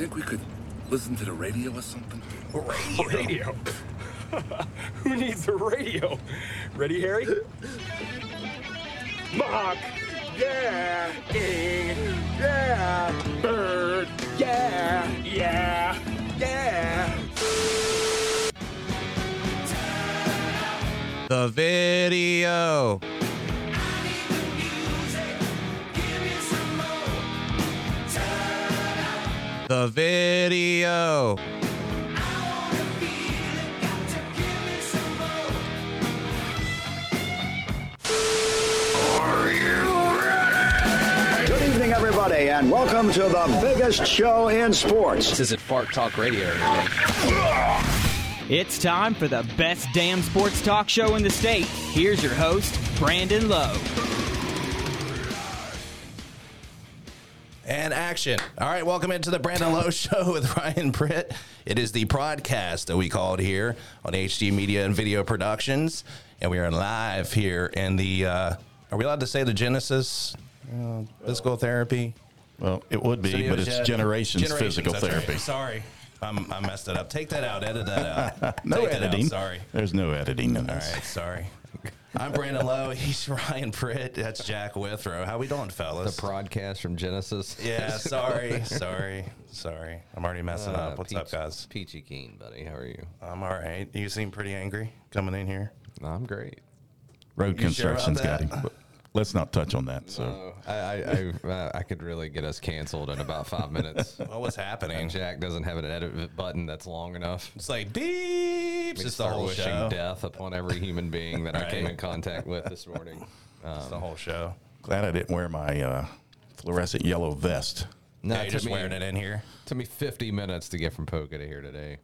think we could listen to the radio or something? Radio. Who needs a radio? Ready, Harry? Mock. Yeah. Ing. Yeah. Bird. Yeah. Yeah. Yeah. The video. The video. Good evening, everybody, and welcome to the biggest show in sports. This isn't Fart Talk Radio. It's time for the best damn sports talk show in the state. Here's your host, Brandon Lowe. Action. All right, welcome into the Brandon Lowe Show with Ryan Pritt. It is the broadcast that we call it here on HD Media and Video Productions. And we are live here in the, uh, are we allowed to say the Genesis uh, Physical Therapy? Well, it would be, Studio but it's Jet? generations, Generations, physical that's right. therapy. Sorry. I'm, I messed it up. Take that out. Edit that out. No Take that out. editing. Sorry. There's no editing in this. right, sorry. I'm Brandon Lowe. He's Ryan Pritt. That's Jack Withrow. How we doing, fellas? The fellas? broadcast from Genesis. yeah, sorry, sorry, sorry. I'm already messing Uh, up. What's up, Peach- guys? Peachy Keen, buddy. How are you? I'm all right. You seem pretty angry coming in here. No, I'm great. Road You sure about construction's got that? him. But let's not touch on that. So Oh, I I, I, uh, I could really get us canceled in about five minutes. What was happening? Jack doesn't have an edit button that's long enough. It's like beeps. We It's the whole wishing show. death upon every human being that I came in contact with this morning. It's the whole show. glad I didn't wear my uh, fluorescent yellow vest. No, Yeah, it you're just me, wearing it in here. took me 50 minutes to get from Poca to here today.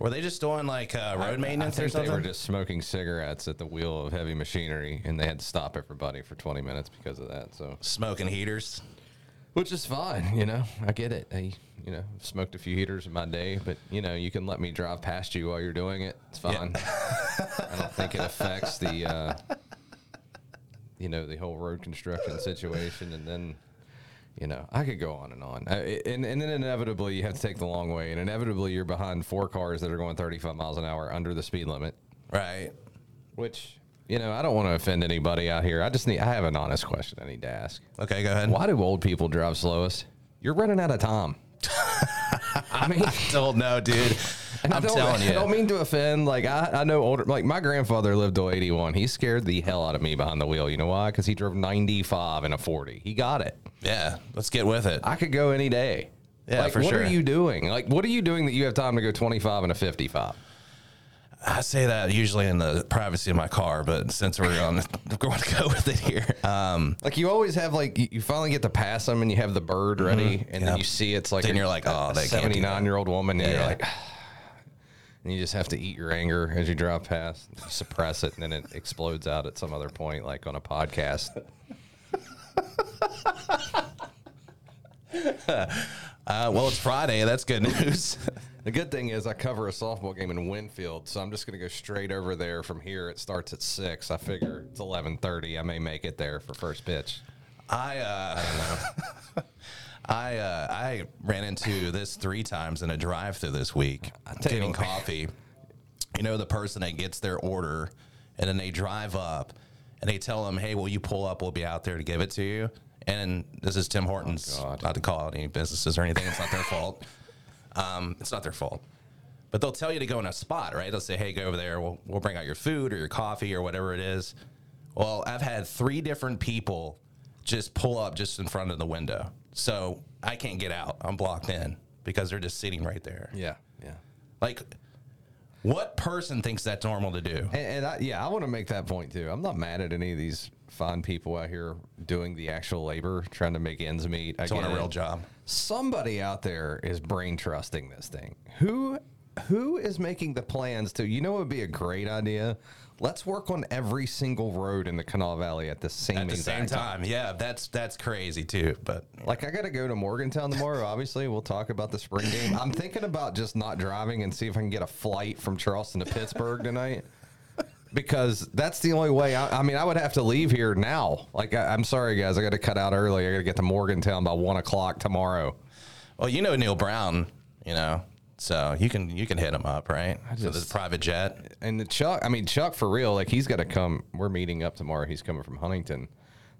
Were they just doing like uh, road maintenance I or think they were just smoking cigarettes at the wheel of heavy machinery, and they had to stop everybody for 20 minutes because of that. So, Smoking heaters. which is fine, you know. I get it. I, you know, smoked a few heaters in my day, but you know, you can let me drive past you while you're doing it. It's fine. I don't think it affects the, uh, you know, the whole road construction situation, and then. You know, I could go on and on, uh, and and then inevitably you have to take the long way, and inevitably you're behind four cars that are going 35 miles an hour under the speed limit. Right. Which, you know, I don't want to offend anybody out here. I just need, I have an honest question I need to ask. Okay, go ahead. Why do old people drive slowest? You're running out of time. I mean, I Don't know, dude. And I'm don't- telling you. I don't mean to offend. Like, I, I know older, like, my grandfather lived till 81. He scared the hell out of me behind the wheel. You know why? Because he drove 95 in a 40. He got it. yeah, let's get with it. I could go any day. Yeah, like, for what sure. What are you doing? Like, what are you doing that you have time to go 25 and a 55? I say that usually in the privacy of my car, but since we're on, going to go with it here. Um, Like you always have like you, finally get to pass them and you have the bird ready and then you see it's like Then a- you're like, oh, a they can't that. 79 year old woman and Yeah, you're like and you just have to eat your anger as you drive past suppress it and then it explodes out at some other point like on a podcast. Uh, well, it's Friday. That's good news. the good thing is I cover a softball game in Winfield so I'm just gonna go straight over there from here. It starts at six. I figure it's 11:30 I may make it there for first pitch. I uh, I uh, I ran into this three times in a drive-through this week. Getting coffee. You know the person that gets their order, and then they drive up, and they tell them, "Hey, will you pull up? We'll be out there to give it to you." And this is Tim Hortons. Oh, God. not to call out any businesses or anything. It's not their fault. Um, it's not their fault. But they'll tell you to go in a spot, right? They'll say, "Hey, go over there. We'll we'll bring out your food or your coffee or whatever it is." Well, I've had three different people just pull up just in front of the window, so I can't get out. I'm blocked in because they're just sitting right there. yeah yeah Like, what person thinks that's normal to do? And, and I, yeah, I want to make that point too. I'm not mad at any of these fine people out here doing the actual labor, trying to make ends meet. I Doing get a real job. Somebody out there is brain trusting this thing. Who who is making the plans to? You know, it would be a great idea. Let's work on every single road in the Kanawha Valley at the same At the exact same time, yeah, that's that's crazy too. But Like I got to go to Morgantown tomorrow. Obviously, we'll talk about the spring game. I'm thinking about just not driving and see if I can get a flight from Charleston to Pittsburgh tonight. Because that's the only way. I, I mean, I would have to leave here now. Like, I, I'm sorry, guys. I got to cut out early. I got to get to Morgantown by one o'clock tomorrow. Well, you know Neal Brown, you know, so you can you can hit him up, right? so this private jet. And the Chuck, I mean Chuck for real, like he's got to come. We're meeting up tomorrow. He's coming from Huntington.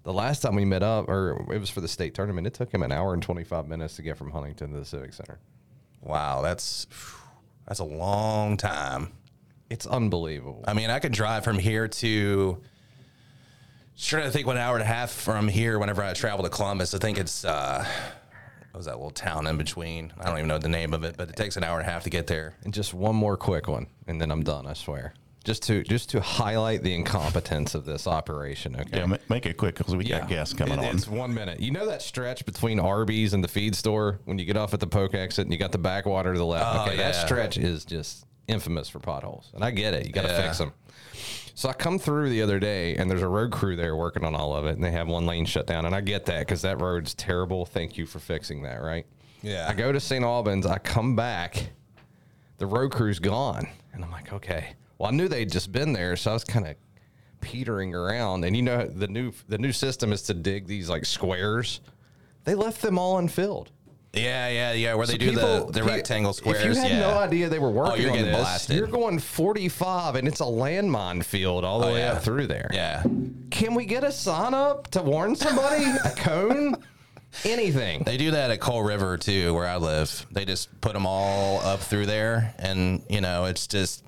The last time we met up, or it was for the state tournament, it took him an hour and twenty five minutes to get from Huntington to the Civic Center. Wow, that's that's a long time. It's unbelievable. I mean, I could drive from here to. Just trying to think one hour and a half from here. Whenever I travel to Columbus, I think it's uh, what was that little town in between? I don't even know the name of it, but it takes an hour and a half to get there. And just one more quick one, and then I'm done. I swear. Just to just to highlight the incompetence of this operation. Okay. Yeah, ma- make it quick because we got guests coming It- on. It's one minute. You know that stretch between Arby's and the feed store when you get off at the Poke exit and you got the backwater to the left. Oh, okay, that yeah. stretch is just infamous for potholes, and I get it. You got to Yeah. fix them. So I come through the other day, and there's a road crew there working on all of it, and they have one lane shut down, and I get that because that road's terrible. Thank you for fixing that, right? Yeah. I go to St. Albans. I come back. The road crew's gone, and I'm like, okay. Well, I knew they'd just been there, so I was kind of petering around. And you know, the new the new system is to dig these like squares. They left them all unfilled. Yeah, yeah, yeah. Where they do people- the, the rectangle squares. If you had yeah. no idea they were working oh, you're getting this, blasted. you're going 45, and it's a landmine field all the Oh, way yeah. up through there. Yeah. Can we get a sign up to warn somebody? a cone? Anything? They do that at Coal River too, where I live. They just put them all up through there, and you know, it's just.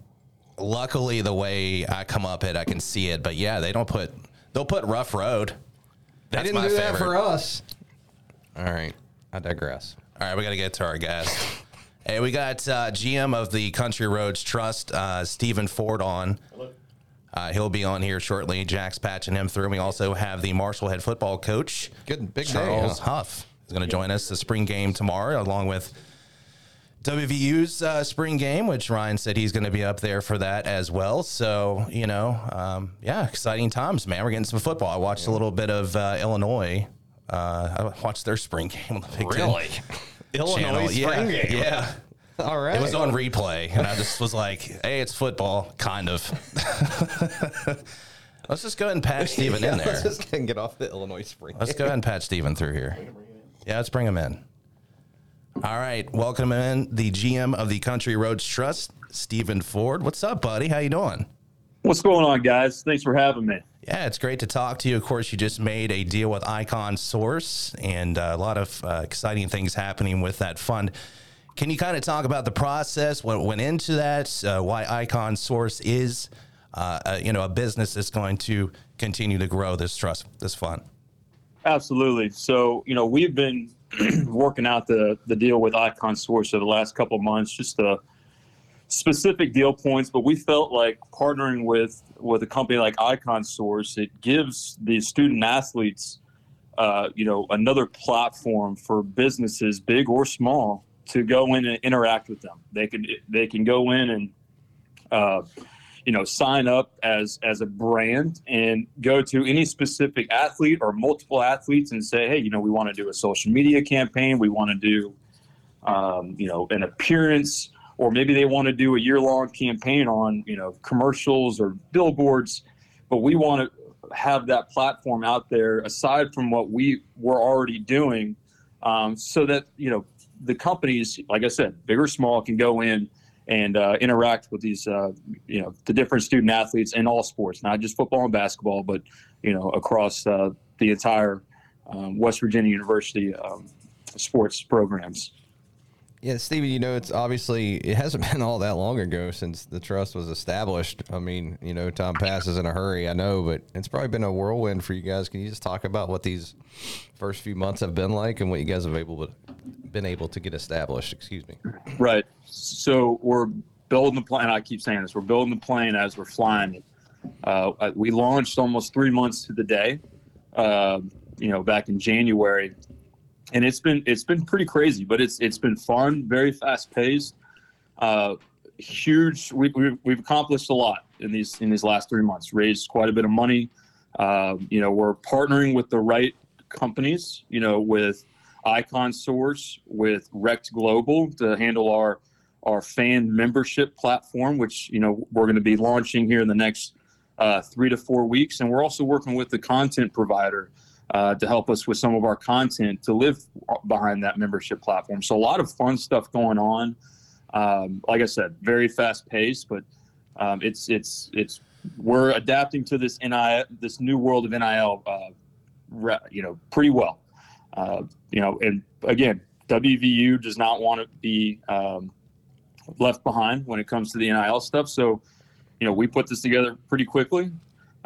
Luckily, the way I come up it, I can see it. But yeah, they don't put. They'll put rough road. They That's didn't my do that for us. All right, I digress. All right, we got to get to our guest. hey, we got uh, GM of the Country Roads Trust, uh, Stephen Ford, on. Uh, he'll be on here shortly. Jack's patching him through. We also have the Marshall head football coach, Good big day, Charles huh? Huff. He's going to join us the spring game tomorrow, along with WVU's uh, spring game, which Ryan said he's going to be up there for that as well. So, you know, um, yeah, exciting times, man. We're getting some football. I watched a little bit of uh, Illinois. Uh, I watched their spring game on the Big Ten Really? Illinois channel. spring yeah, game. Yeah. All right. It was on replay, and I just was like, hey, it's football, kind of. Let's just go ahead and patch Steven in there. Let's just go get off the Illinois spring. Let's go ahead and patch Steven through here. Yeah, let's bring him in. All right, welcome in the GM of the Country Roads Trust, Stephen Ford. What's up, buddy? How you doing? What's going on, guys? Thanks for having me. Yeah, it's great to talk to you. Of course, you just made a deal with Icon Source, and uh, a lot of uh, exciting things happening with that fund. Can you kind of talk about the process, what went into that, uh, why Icon Source is, uh, uh, you know, a business that's going to continue to grow this trust, this fund? Absolutely. So, you know, we've been working out the the deal with Icon Source for the last couple of months, just the specific deal points. But we felt like partnering with with a company like Icon Source, it gives the student athletes, uh, you know, another platform for businesses, big or small, to go in and interact with them. They can they can go in and uh, you know sign up as as a brand and go to any specific athlete or multiple athletes and say hey you know we want to do a social media campaign we want to do um, you know an appearance or maybe they want to do a year long campaign on you know commercials or billboards but we want to have that platform out there aside from what we were already doing um, so that you know the companies like i said big or small can go in and uh, interact with these, uh, you know, the different student athletes in all sports, not just football and basketball, but you know, across uh, the entire um, West Virginia University um, sports programs. Yeah, Stevie, you know, it's obviously, it hasn't been all that long ago since the trust was established. I mean, you know, time passes in a hurry, I know, but it's probably been a whirlwind for you guys. Can you just talk about what these first few months have been like and what you guys have able to, been able to get established? Excuse me. Right. So we're building the plane. I keep saying this. We're building the plane as we're flying it. Uh, we launched almost three months to the day. Uh, you know, back in January, and it's been it's been pretty crazy, but it's it's been fun, very fast paced. Uh, huge. We, we, we've accomplished a lot in these in these last three months. Raised quite a bit of money. Uh, you know, we're partnering with the right companies. You know, with Icon Source, with Rect Global to handle our our fan membership platform, which you know we're going to be launching here in the next uh, three to four weeks, and we're also working with the content provider uh, to help us with some of our content to live behind that membership platform. So a lot of fun stuff going on. Um, like I said, very fast paced, but um, it's it's it's we're adapting to this NIL, this new world of NIL, uh, re, you know, pretty well. Uh, you know, and again, WVU does not want to be um, left behind when it comes to the NIL stuff. So, you know, we put this together pretty quickly,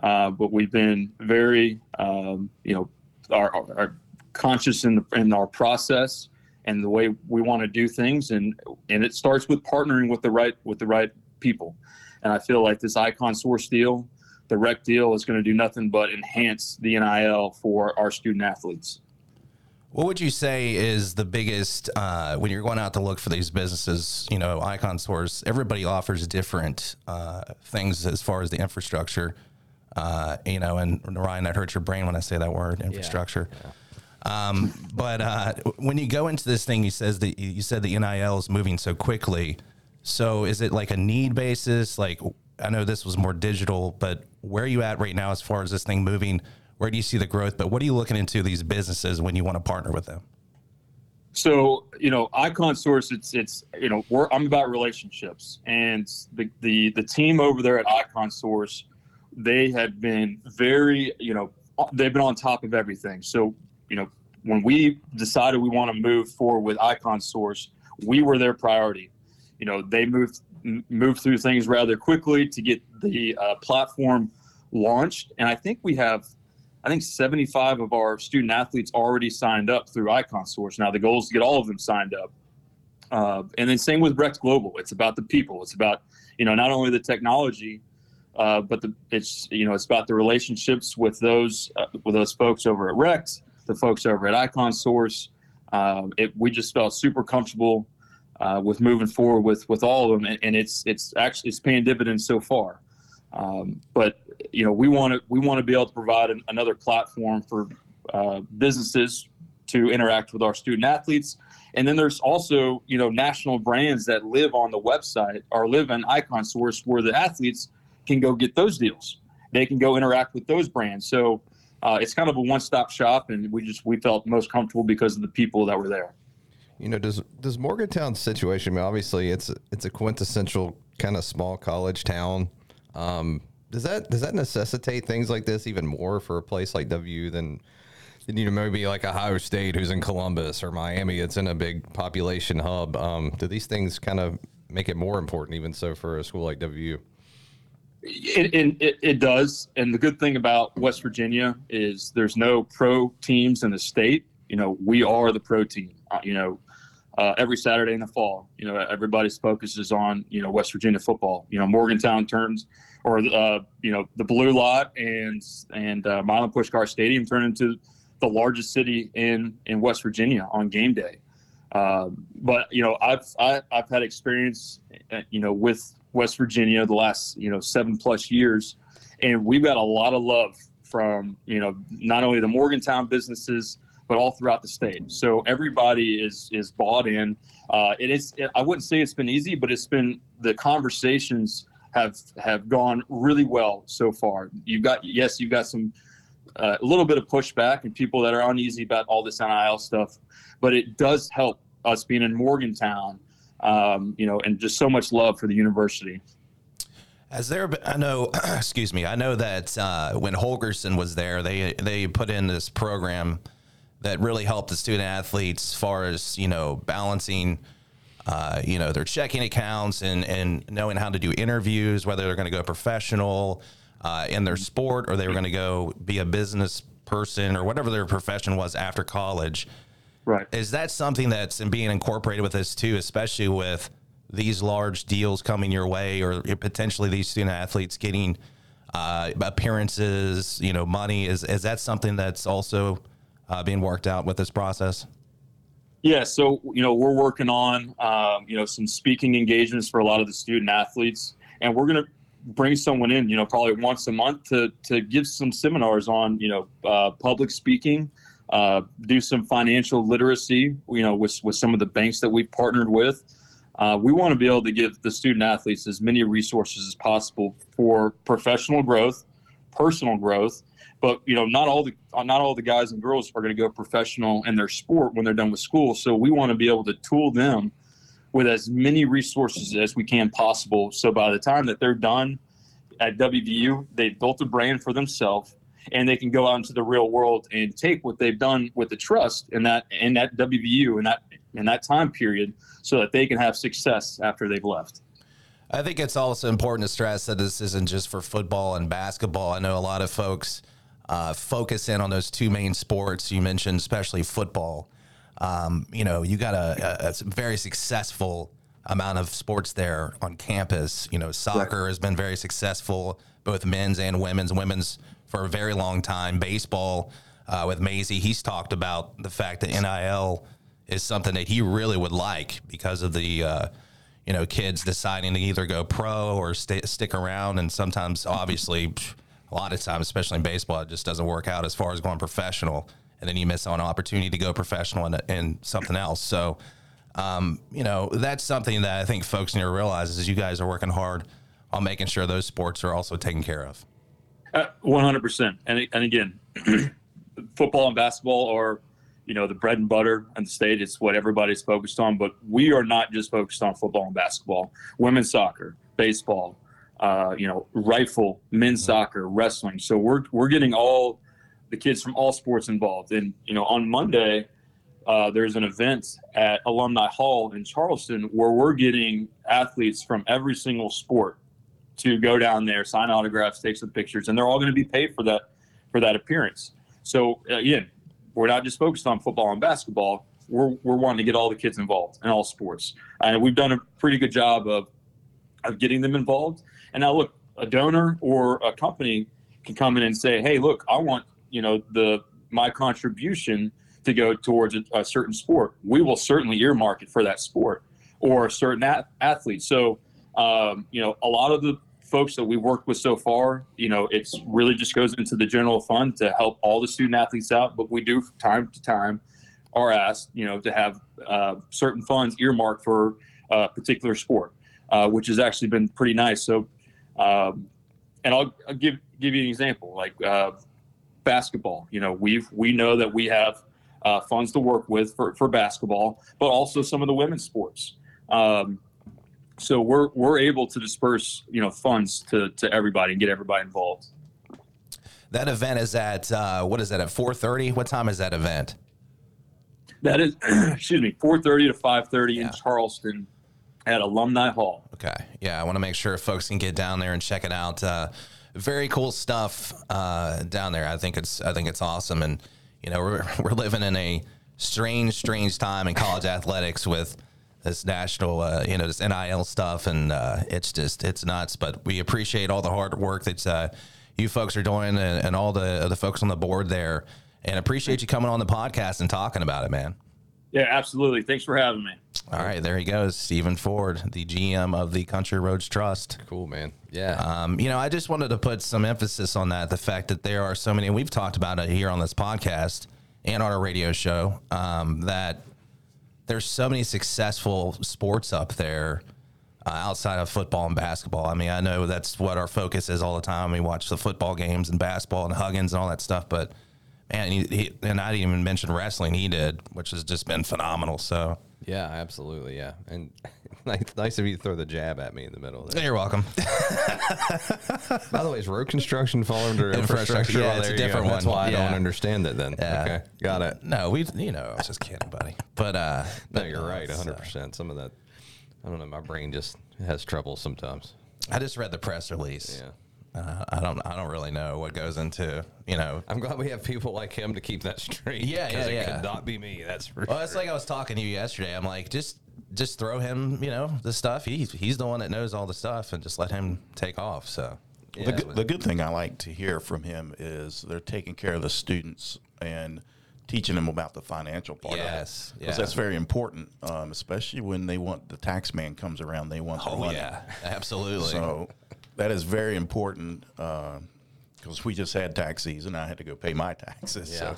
uh, but we've been very, um, you know, are, are conscious in, the, in our process and the way we want to do things, and and it starts with partnering with the right with the right people. And I feel like this Icon Source deal, the rec deal, is going to do nothing but enhance the NIL for our student athletes. What would you say is the biggest uh, when you're going out to look for these businesses? You know, Icon Source. Everybody offers different uh, things as far as the infrastructure. Uh, you know, and Ryan, that hurts your brain when I say that word, infrastructure. Yeah. Yeah. Um, but uh, when you go into this thing, you says that you said the NIL is moving so quickly. So is it like a need basis? Like I know this was more digital, but where are you at right now as far as this thing moving? Where do you see the growth? But what are you looking into these businesses when you want to partner with them? So you know, Icon Source, it's it's you know, we're, I'm about relationships, and the the the team over there at Icon Source, they have been very you know, they've been on top of everything. So you know, when we decided we want to move forward with Icon Source, we were their priority. You know, they moved moved through things rather quickly to get the uh, platform launched, and I think we have I think 75 of our student athletes already signed up through Icon Source. Now the goal is to get all of them signed up. Uh, and then same with Brex Global. It's about the people. It's about you know not only the technology, uh, but the it's you know it's about the relationships with those uh, with those folks over at Rex, the folks over at Icon Source. Um, it, we just felt super comfortable uh, with moving forward with with all of them, and, and it's it's actually it's paying dividends so far. Um, but you know, we want to we want to be able to provide an, another platform for uh, businesses to interact with our student athletes. And then there's also you know national brands that live on the website or live in Icon Source where the athletes can go get those deals. They can go interact with those brands. So uh, it's kind of a one-stop shop, and we just we felt most comfortable because of the people that were there. You know, does does Morgantown's situation? I mean, obviously, it's it's a quintessential kind of small college town. Um, does that does that necessitate things like this even more for a place like W than you know maybe like Ohio State who's in Columbus or Miami it's in a big population hub um, do these things kind of make it more important even so for a school like WU it, it, it does. And the good thing about West Virginia is there's no pro teams in the state. You know we are the pro team. Uh, you know uh, every Saturday in the fall you know everybody's focus is on you know West Virginia football. You know Morgantown turns or uh, you know the blue lot and and uh, Milan Puskar Stadium turn into the largest city in in West Virginia on game day. Uh, but you know I've I, have i have had experience uh, you know with West Virginia the last you know seven plus years, and we've got a lot of love from you know not only the Morgantown businesses but all throughout the state. So everybody is is bought in. Uh, it is I wouldn't say it's been easy, but it's been the conversations have have gone really well so far. You've got yes, you've got some uh, a little bit of pushback and people that are uneasy about all this NIL stuff, but it does help us being in Morgantown, um, you know, and just so much love for the university. As there, I know, excuse me, I know that uh, when Holgorsen was there, they they put in this program that really helped the student athletes as far as you know balancing uh, you know, their checking accounts and, and knowing how to do interviews, whether they're going to go professional uh, in their sport or they were going to go be a business person or whatever their profession was after college. Right. Is that something that's being incorporated with this too, especially with these large deals coming your way or potentially these student athletes getting uh, appearances, you know, money? Is, is that something that's also uh, being worked out with this process? Yeah, so you know we're working on um, you know some speaking engagements for a lot of the student athletes, and we're going to bring someone in you know probably once a month to to give some seminars on you know uh, public speaking, uh, do some financial literacy you know with with some of the banks that we've partnered with. Uh, we want to be able to give the student athletes as many resources as possible for professional growth, personal growth. But you know, not all the not all the guys and girls are going to go professional in their sport when they're done with school. So we want to be able to tool them with as many resources as we can possible. So by the time that they're done at WVU, they've built a brand for themselves and they can go out into the real world and take what they've done with the trust in that in that WVU in that in that time period so that they can have success after they've left. I think it's also important to stress that this isn't just for football and basketball. I know a lot of folks uh, focus in on those two main sports you mentioned, especially football. Um, you know, you got a, a, a, very successful amount of sports there on campus. You know, soccer right. has been very successful, both men's and women's. Women's for a very long time. Baseball uh, with Mazey, he's talked about the fact that NIL is something that he really would like because of the uh, you know kids deciding to either go pro or stick around, and sometimes obviously a lot of times, especially in baseball, it just doesn't work out as far as going professional, and then you miss on an opportunity to go professional in, in something else. So. Um, you know, that's something that I think folks need to realize is you guys are working hard on making sure those sports are also taken care of. Uh, one hundred percent. And and again, football and basketball are, you know, the bread and butter in the state. It's what everybody's focused on. But we are not just focused on football and basketball. Women's soccer, baseball, uh, you know, rifle, men's mm-hmm. soccer, wrestling. So we're we're getting all the kids from all sports involved. And you know, on Monday. Uh, there's an event at Alumni Hall in Charleston where we're getting athletes from every single sport to go down there, sign autographs, take some pictures, and they're all going to be paid for that for that appearance. So again, we're not just focused on football and basketball. We're, we're wanting to get all the kids involved in all sports, and we've done a pretty good job of of getting them involved. And now look, a donor or a company can come in and say, "Hey, look, I want you know the my contribution to go towards a, a certain sport. We will certainly earmark it for that sport or a certain at- athlete." So um, you know, a lot of the folks that we've worked with so far, you know, it's really just goes into the general fund to help all the student athletes out. But we do, from time to time, are asked, you know, to have uh, certain funds earmarked for a particular sport, uh, which has actually been pretty nice. So, um, and I'll, I'll, give give you an example, like uh, basketball. You know, we've we know that we have uh, funds to work with for for basketball, but also some of the women's sports. Um, so we're we're able to disperse you know funds to to everybody and get everybody involved. That event is at uh, what is that at four thirty? What time is that event? That is, excuse me, four thirty to five thirty yeah. in Charleston at Alumni Hall. Okay, yeah, I want to make sure folks can get down there and check it out. Uh, very cool stuff uh, down there. I think it's I think it's awesome, and you know we're we're living in a strange strange time in college athletics with this national, uh, you know, this NIL stuff, and uh, it's just it's nuts. But we appreciate all the hard work that uh, you folks are doing, and, and all the the folks on the board there, and appreciate you coming on the podcast and talking about it, man. Yeah, absolutely. Thanks for having me. All right, there he goes, Stephen Ford, the GM of the Country Roads Trust. Cool, man. Yeah. Um, you know, I just wanted to put some emphasis on that the fact that there are so many, and we've talked about it here on this podcast and on our radio show, um, that there's so many successful sports up there uh, outside of football and basketball. I mean, I know that's what our focus is all the time. We watch the football games and basketball and Huggins and all that stuff, but man, he, he, and I didn't even mention wrestling. He did, which has just been phenomenal. So yeah, absolutely, yeah, and nice, nice of you to throw the jab at me in the middle. There. You're welcome. By the way, is road construction fall under infrastructure? Yeah, it's a different one. That's why yeah. I don't understand it. Then yeah. okay, got it. No, we, you know, I was just kidding, buddy. But uh, no, you're right, 100. percent Some of that, I don't know. My brain just has trouble sometimes. I just read the press release. Yeah. Uh, I don't. I don't really know what goes into. You know. I'm glad we have people like him to keep that straight. Yeah, yeah, it yeah. could not be me. That's for well. Sure. It's like I was talking to you yesterday. I'm like, just, just throw him. You know, the stuff. He's he's the one that knows all the stuff, and just let him take off. So. Yeah. The, the good thing I like to hear from him is they're taking care of the students and teaching them about the financial part yes, of it. Because yeah. that's very important, um, especially when they want the tax man comes around, they want oh, money. yeah, absolutely. So that is very important because uh, we just had tax season. I had to go pay my taxes. Yeah. So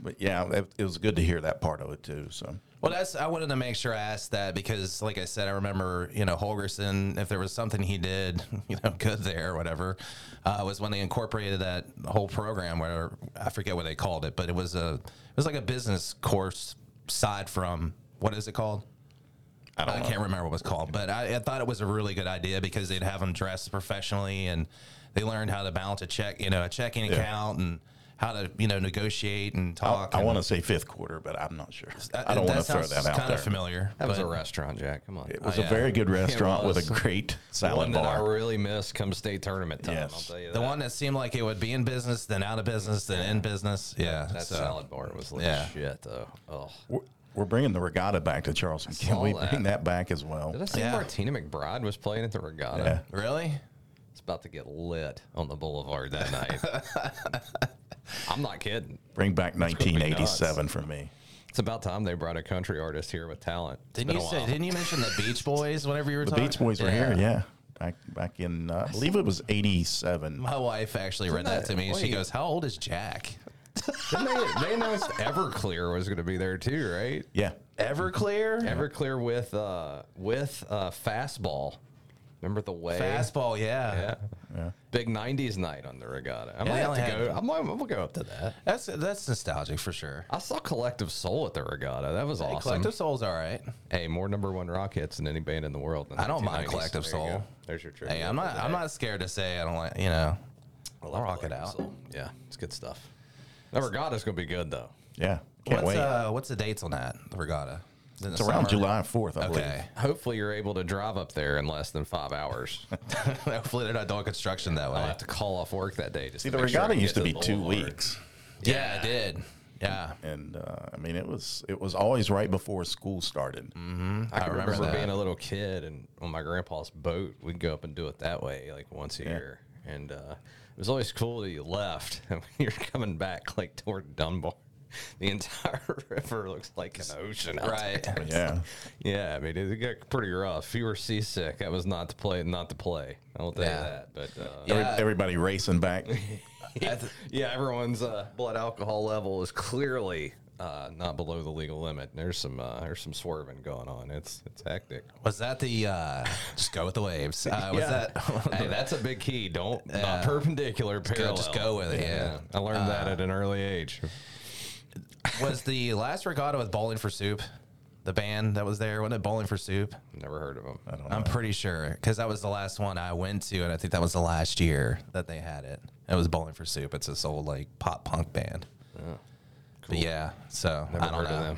but yeah, it, it was good to hear that part of it too. So Well, that's I wanted to make sure I asked that because, like I said, I remember you know Holgorsen. If there was something he did, you know, good there or whatever, uh, was when they incorporated that whole program. Where I forget what they called it, but it was a it was like a business course side from what is it called? I don't I can't remember what it was called, but I, I thought it was a really good idea because they'd have them dressed professionally and they learned how to balance a check, you know, a checking Yeah. account and how to you know negotiate and talk. I and- want to say fifth quarter, but I'm not sure. Uh, I don't want to throw that out Kind there. of familiar. That was a restaurant, Jack. Come on. It was Oh, a yeah. very good restaurant with a great salad one that I really miss come state tournament time. Yes. I'll tell you The one that seemed like it would be in business, then out of business, then in business. Yeah, that so- salad bar was like yeah. legit though. Oh, We're, we're bringing the regatta back to Charleston. Can we that. bring that back as well? did I see Yeah. Martina McBride was playing at the regatta? Yeah. Really? It's about to get lit on the boulevard that night. I'm not kidding. Bring back gonna be 1987 for me. It's about time they brought a country artist here with talent. It's Didn't been you a say? while. Didn't you mention the Beach Boys whenever you were talking The talking? Beach Boys were here, yeah. Back back in, uh, I believe it was 87. My wife actually read that that- to me. She wait. goes, "How old is Jack?" Didn't they, they announced Everclear was going to be there too, right? Yeah. Everclear. Everclear with uh, with uh, fastball. Remember the way Fastball. Yeah. Yeah. Big '90s night on the regatta. I Yeah, might they have to go. I might, we'll go up to that. That's that's nostalgic for sure. I saw Collective Soul at the regatta. That was Hey, awesome. Collective Soul's all right. Hey, more number one rock hits than any band in the world. in I don't mind 1990s. Collective There Soul. go. There's your trivia. Hey, I'm not. I'm not scared to say I don't like. You know, I I'll love rock it out. Soul. Yeah, it's good stuff. The regatta's gonna be good though. Yeah. Can't what's wait. uh what's the dates on that? The regatta. Is it in it's the around summer? July 4th, I believe. Okay. Hopefully, you're able to drive up there in less than five hours. Hopefully they're not doing construction that way. I'll have to call off work that day. Just See, to the make sure I regatta can used to get be the two boulevard. weeks. Yeah, it did. Yeah. And uh, I mean, it was it was always right before school started. Mm-hmm. I can remember remember, that. being a little kid and on my grandpa's boat, we'd go up and do it that way, like once a Yeah. year. And uh, it was always cool that you left and when you're coming back, like toward Dunbar. The entire river looks like an ocean, out Right. there. Yeah. like- yeah. I mean, it got pretty rough. If you were seasick, that was not to play, not to play. I will tell Yeah. you that. But uh, Every- Yeah. everybody racing back. yeah, everyone's uh, blood alcohol level is clearly uh, not below the legal limit. There's some uh, there's some swerving going on. It's it's hectic. Was that the uh just go with the waves? Uh, was Yeah. that hey, that's a big key. Don't Yeah. not perpendicular, parallel. just go with it, yeah. I learned that at an early age. was the last regatta with Bowling for Soup? The band that was there, wasn't it Bowling for Soup? Never heard of them. I don't know. I'm pretty sure because that was the last one I went to, and I think that was the last year that they had it. It was Bowling for Soup. It's this old like pop punk band. But yeah, so Never I don't heard know. of them.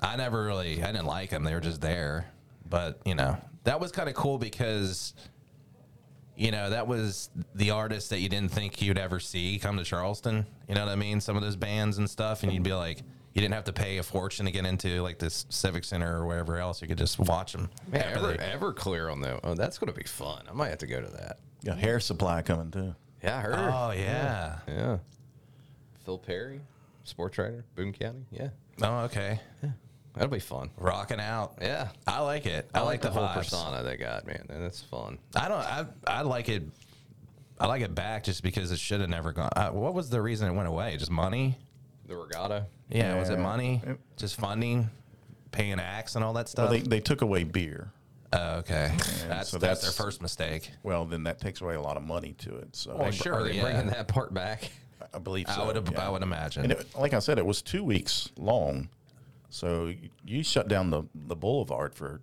I never really, I didn't like them. They were just there. But, you know, that was kind of cool because, you know, that was the artist that you didn't think you'd ever see come to Charleston. You know what I mean? Some of those bands and stuff. And you'd be like, you didn't have to pay a fortune to get into like this Civic Center or wherever else. You could just watch them. Man, Ever, clear on that. Oh, that's going to be fun. I might have to go to that. Got Air Supply coming too. Yeah, I heard. Oh, yeah. Yeah. Phil Perry, sports writer, Boone County. Yeah, Oh, okay. Yeah. that'll be fun. Rocking out. Yeah, I like it. I, like, the, whole vibes. persona they got, man. And it's fun. I don't. I I like it. I like it back just because it should have never gone. Uh, what was the reason it went away? Just money? The regatta. Yeah, was it money? It- Just funding, paying acts and all that stuff. Well, they, they took away beer. oh, okay, that's, so that's their first mistake. Well, then that takes away a lot of money to it. So Well, I, sure. Are they yeah. bringing that part back? I believe so. I would. yeah. I would imagine. And it, like I said, it was two weeks long. So you shut down the, the boulevard for,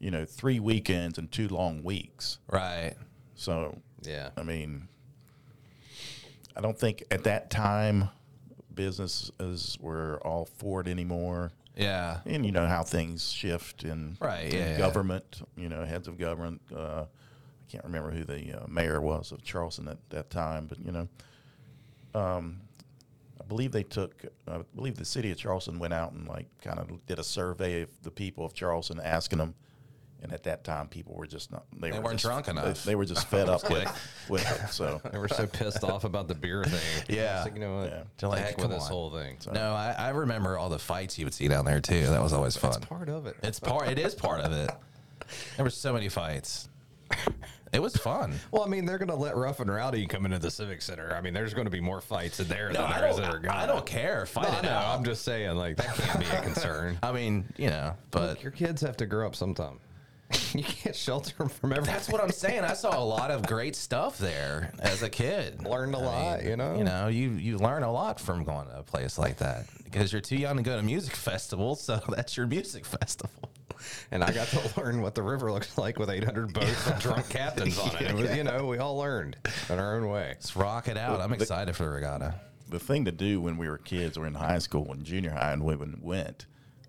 you know, three weekends and two long weeks. right. So, Yeah. I mean, I don't think at that time businesses were all for it anymore. Yeah. And you know how things shift in, Right, in yeah, yeah. government, you know, heads of government. Uh, I can't remember who the uh, mayor was of Charleston at that time, but, you know, um, I believe they took, I believe the city of Charleston went out and like kind of did a survey of the people of Charleston, asking them. And at that time, people were just not, they, were weren't just- drunk enough. They, were just fed up with, with it. So, They were so pissed off about the beer thing. Yeah. Like, you know what? Yeah. They're like, Heck "Come with this on." whole thing. No, I, I remember all the fights you would see down there too. That was always fun. It's Part of it. It's part. It is part of it. There were so many fights. It was fun. Well, I mean, they're going to let Rough and Rowdy come into the Civic Center. I mean, there's going to be more fights in there No, than I there is Ergana. I don't care. Fight No, I it know. out. I'm just saying, like, that can't be a concern. I mean, you know, but Look, your kids have to grow up sometime. you can't shelter them from everything. That's what I'm saying. I saw a lot of great stuff there as a kid. Learned a I lot, you know? You know, you you learn a lot from going to a place like that because you're too young to go to music festivals. So that's your music festival. And I got to learn what the river looks like with 800 boats and drunk captains on it. It was, you know, we all learned in our own way. Let's rock it out. I'm excited for the regatta. the thing to do when we were kids or in high school and junior high and we went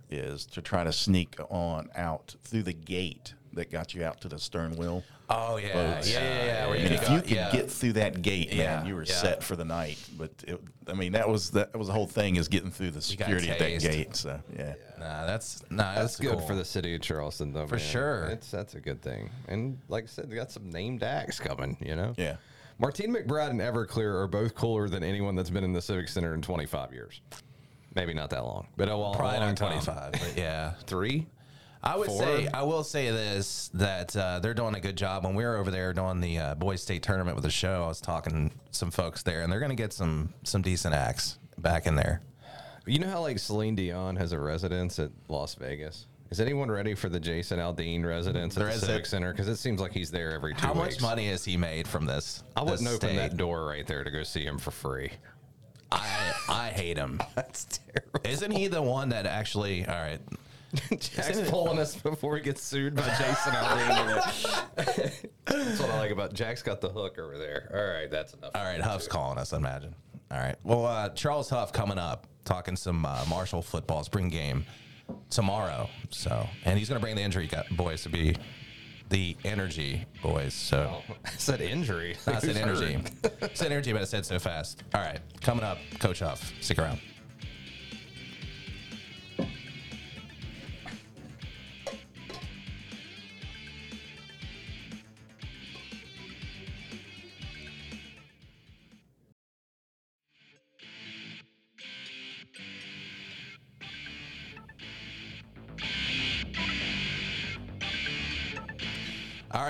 is to try to sneak on out through the gate that got you out to the stern wheel. Oh yeah, boats. yeah, yeah. yeah. Where I mean, you if go- you could yeah. get through that gate, man, Yeah, you were yeah. set for the night. But it, I mean, that was that was the whole thing is getting through the security at that gate. So yeah, Nah, that's nah, That's that's, good cool. for the city of Charleston, though. For man. sure. It's that's a good thing. And like I said, they got some named acts coming. You know. yeah. Martina McBride and Everclear are both cooler than anyone that's been in the Civic Center in 25 years. Maybe not that long, but a, long, Probably a long not 25, but yeah. Three. I would Four? say I will say this that uh, they're doing a good job. When we were over there doing the uh, boys state tournament with the show, I was talking to some folks there, and they're going to get some some decent acts back in there. You know how like Celine Dion has a residence at Las Vegas. Is anyone ready for the Jason Aldean residence at There the is Civic. Center? Because it seems like he's there every two How weeks. much money has he made from this? I wouldn't this open state? that door right there to go see him for free. I I hate him. That's terrible. Isn't he the one that actually? All right, Jack's pulling us before he gets sued by Jason Aldean. that's what I like about Jack's got the hook over there. All right, that's enough. all right. Huff's calling us. I imagine. All right. Well, uh, Charles Huff coming up, talking some uh, Marshall football spring game tomorrow. So, and he's going to bring the injury boys to be the energy boys. So. I said injury. I said energy. hurt? said energy, but I said so fast. All right, coming up, Coach Huff. Stick around.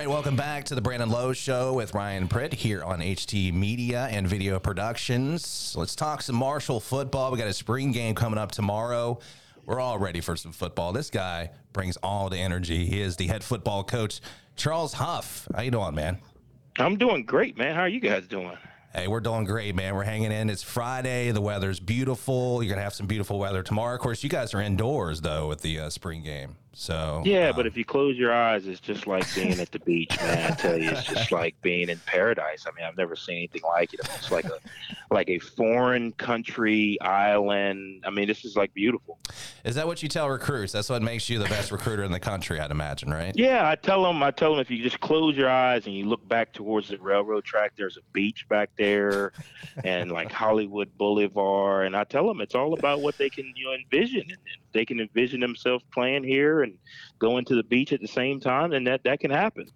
Right, welcome back to the Brandon Lowe Show with Ryan Pritt here on HD Media and Video Productions. Let's talk some Marshall football. We got a spring game coming up tomorrow. We're all ready for some football. This guy brings all the energy. He is the head football coach, Charles Huff. How you doing, man? I'm doing great, man. How are you guys doing? Hey, we're doing great, man. We're hanging in. It's Friday. The weather's beautiful. You're gonna have some beautiful weather tomorrow. Of course, you guys are indoors though with the uh, spring game. So Yeah, um, but if you close your eyes, it's just like being at the beach, man. I tell you, it's just like being in paradise. I mean, I've never seen anything like it. I mean, it's like a like a foreign country island. I mean, this is like beautiful. is that what you tell recruits? That's what makes you the best recruiter in the country, I'd imagine, right? Yeah, I tell them. I tell them if you just close your eyes and you look back towards the railroad track, there's a beach back there, and like Hollywood Boulevard. And I tell them it's all about what they can you know envision, and they can envision themselves playing here and going to the beach at the same time, and that that can happen.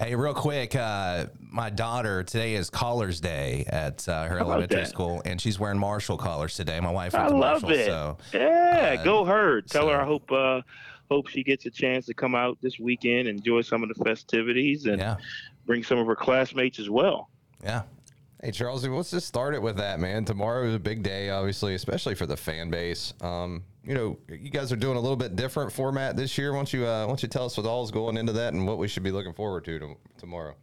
Hey, real quick, uh, my daughter today is Collars Day at uh, her elementary that? school, and she's wearing Marshall collars today. My wife I love Marshall, it. so Yeah, uh, go her. Tell her I hope uh hope she gets a chance to come out this weekend, enjoy some of the festivities, and yeah, bring some of her classmates as well. yeah. Hey Charles, let's just start it with that, man. Tomorrow is a big day, obviously, especially for the fan base. Um, you know, you guys are doing a little bit different format this year. Why don't you, uh, why don't you tell us what all's going into that and what we should be looking forward to, to tomorrow?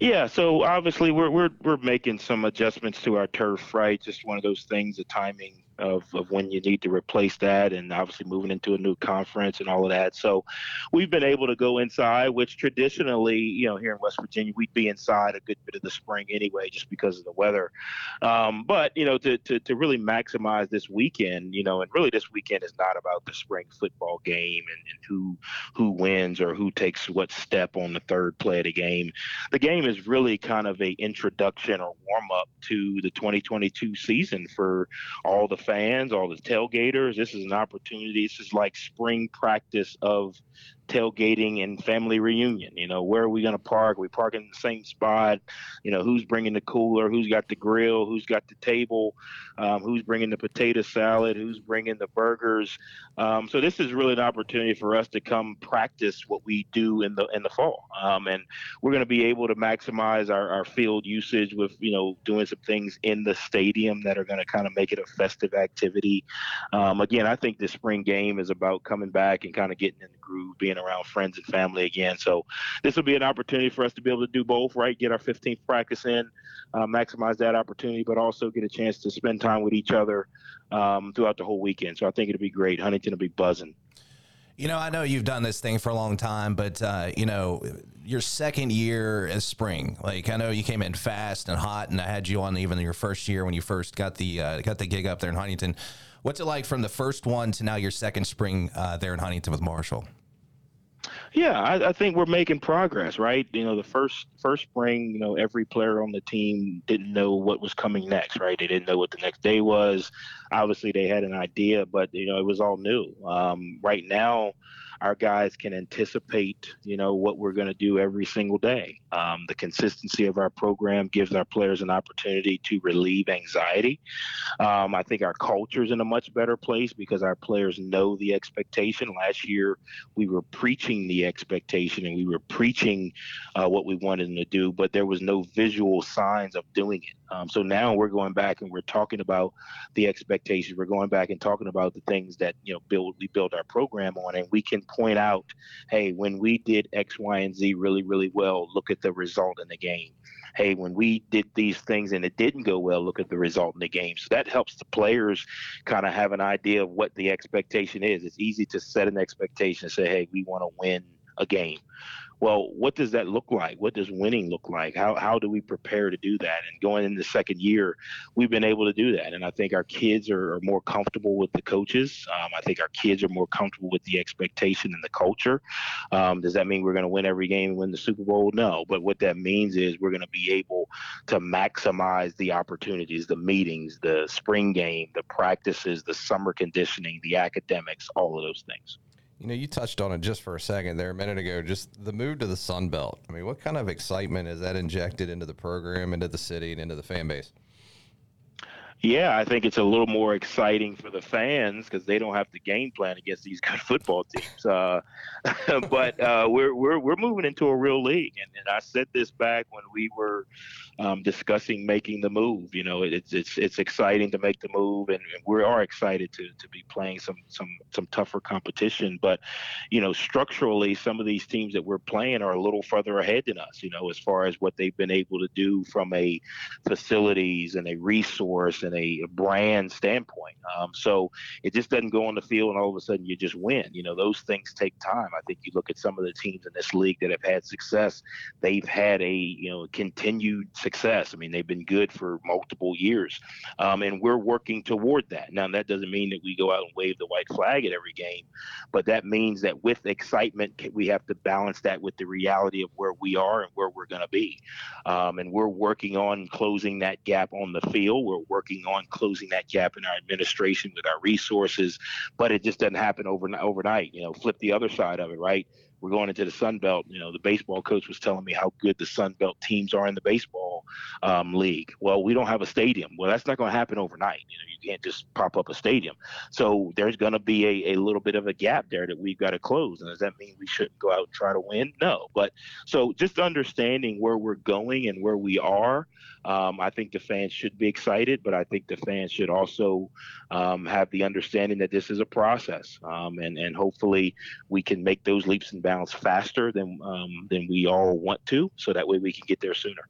Yeah, so obviously we're we're we're making some adjustments to our turf, right? Just one of those things, the timing of, of when you need to replace that and obviously moving into a new conference and all of that. So we've been able to go inside, which traditionally, you know, here in West Virginia, we'd be inside a good bit of the spring anyway, just because of the weather. Um, but, you know, to, to, to really maximize this weekend, you know, and really this weekend is not about the spring football game and, and who who wins or who takes what step on the third play of the game. The game is really kind of a introduction or warm up to the 2022 season for all the fans, all the tailgaters. This is an opportunity. This is like spring practice of tailgating and family reunion. You know, where are we going to park? We park in the same spot? You know, who's bringing the cooler? Who's got the grill? Who's got the table? Um, who's bringing the potato salad? Who's bringing the burgers? Um, so this is really an opportunity for us to come practice what we do in the in the fall, um, and we're going to be able to maximize our, our field usage with you know doing some things in the stadium that are going to kind of make it a festive activity. Um, again, I think the spring game is about coming back and kind of getting in the groove, being around friends and family again. So this will be an opportunity for us to be able to do both, right? Get our 15th practice in, uh, maximize that opportunity, but also get a chance to spend time with each other um, throughout the whole weekend. So I think it'll be great. Huntington will be buzzing. You know, I know you've done this thing for a long time, but uh, you know, your second year as spring, like I know you came in fast and hot, and I had you on even your first year when you first got the uh, got the gig up there in Huntington. What's it like from the first one to now your second spring uh, there in Huntington with Marshall? Yeah, I, I, think we're making progress, right? You know, the first first spring, you know, every player on the team didn't know what was coming next, right? They didn't know what the next day was. Obviously, they had an idea, but you know, it was all new. Um, right now, our guys can anticipate, you know, what we're going to do every single day. Um, the consistency of our program gives our players an opportunity to relieve anxiety. Um, I think our culture is in a much better place because our players know the expectation. Last year, we were preaching the expectation and we were preaching uh, what we wanted them to do, but there was no visual signs of doing it. Um, so now we're going back and we're talking about the expectations. We're going back and talking about the things that you know build we build our program on, and we can point out, hey, when we did X, Y, and Z really, really well, look at the result in the game. Hey, when we did these things and it didn't go well, look at the result in the game. So that helps the players kind of have an idea of what the expectation is. It's easy to set an expectation and say, hey, we want to win a game well, what does that look like? What does winning look like? How, how do we prepare to do that? And going in the second year, we've been able to do that. And I think our kids are, are more comfortable with the coaches. Um, I think our kids are more comfortable with the expectation and the culture. Um, does that mean we're going to win every game and win the Super Bowl? No. But what that means is we're going to be able to maximize the opportunities, the meetings, the spring game, the practices, the summer conditioning, the academics, all of those things. You know, you touched on it just for a second there a minute ago. Just the move to the Sun Belt. I mean, what kind of excitement is that injected into the program, into the city, and into the fan base? Yeah, I think it's a little more exciting for the fans because they don't have to game plan against these good football teams. Uh, but uh, we're we're we're moving into a real league, and, and I said this back when we were um, discussing making the move. You know, it's it's it's exciting to make the move, and, and, we are excited to to be playing some some some tougher competition. But you know, structurally, some of these teams that we're playing are a little further ahead than us. You know, as far as what they've been able to do from a facilities and a resource and a, a brand standpoint. Um, so it just doesn't go on the field and all of a sudden you just win. You know, those things take time. I think you look at some of the teams in this league that have had success; they've had a you know continued success. I mean, they've been good for multiple years, um, and we're working toward that. Now, that doesn't mean that we go out and wave the white flag at every game, but that means that with excitement, we have to balance that with the reality of where we are and where we're going to be. Um, and we're working on closing that gap on the field. We're working on closing that gap in our administration with our resources, but it just doesn't happen overnight. Overnight, you know, flip the other side of it, right? We're going into the Sun Belt. You know, the baseball coach was telling me how good the Sun Belt teams are in the baseball um, league. Well, we don't have a stadium. Well, that's not going to happen overnight. You know, you can't just pop up a stadium. So there's going to be a, a little bit of a gap there that we've got to close. And does that mean we shouldn't go out and try to win? No. But so just understanding where we're going and where we are um, I think the fans should be excited, but I think the fans should also um, have the understanding that this is a process, um, and and hopefully we can make those leaps and bounds faster than um, than we all want to, so that way we can get there sooner.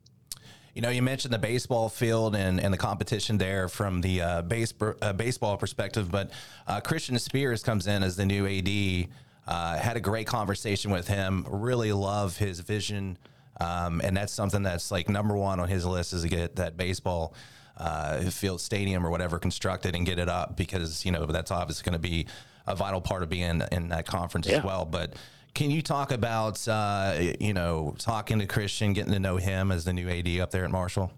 You know, you mentioned the baseball field and, and the competition there from the uh, base, uh, baseball perspective, but uh, Christian Spears comes in as the new AD. Uh, had a great conversation with him. Really love his vision um, and that's something that's like number one on his list is to get that baseball uh, field stadium or whatever constructed and get it up because you know that's obviously going to be a vital part of being in that conference yeah. as well. But can you talk about uh, you know talking to Christian, getting to know him as the new AD up there at Marshall?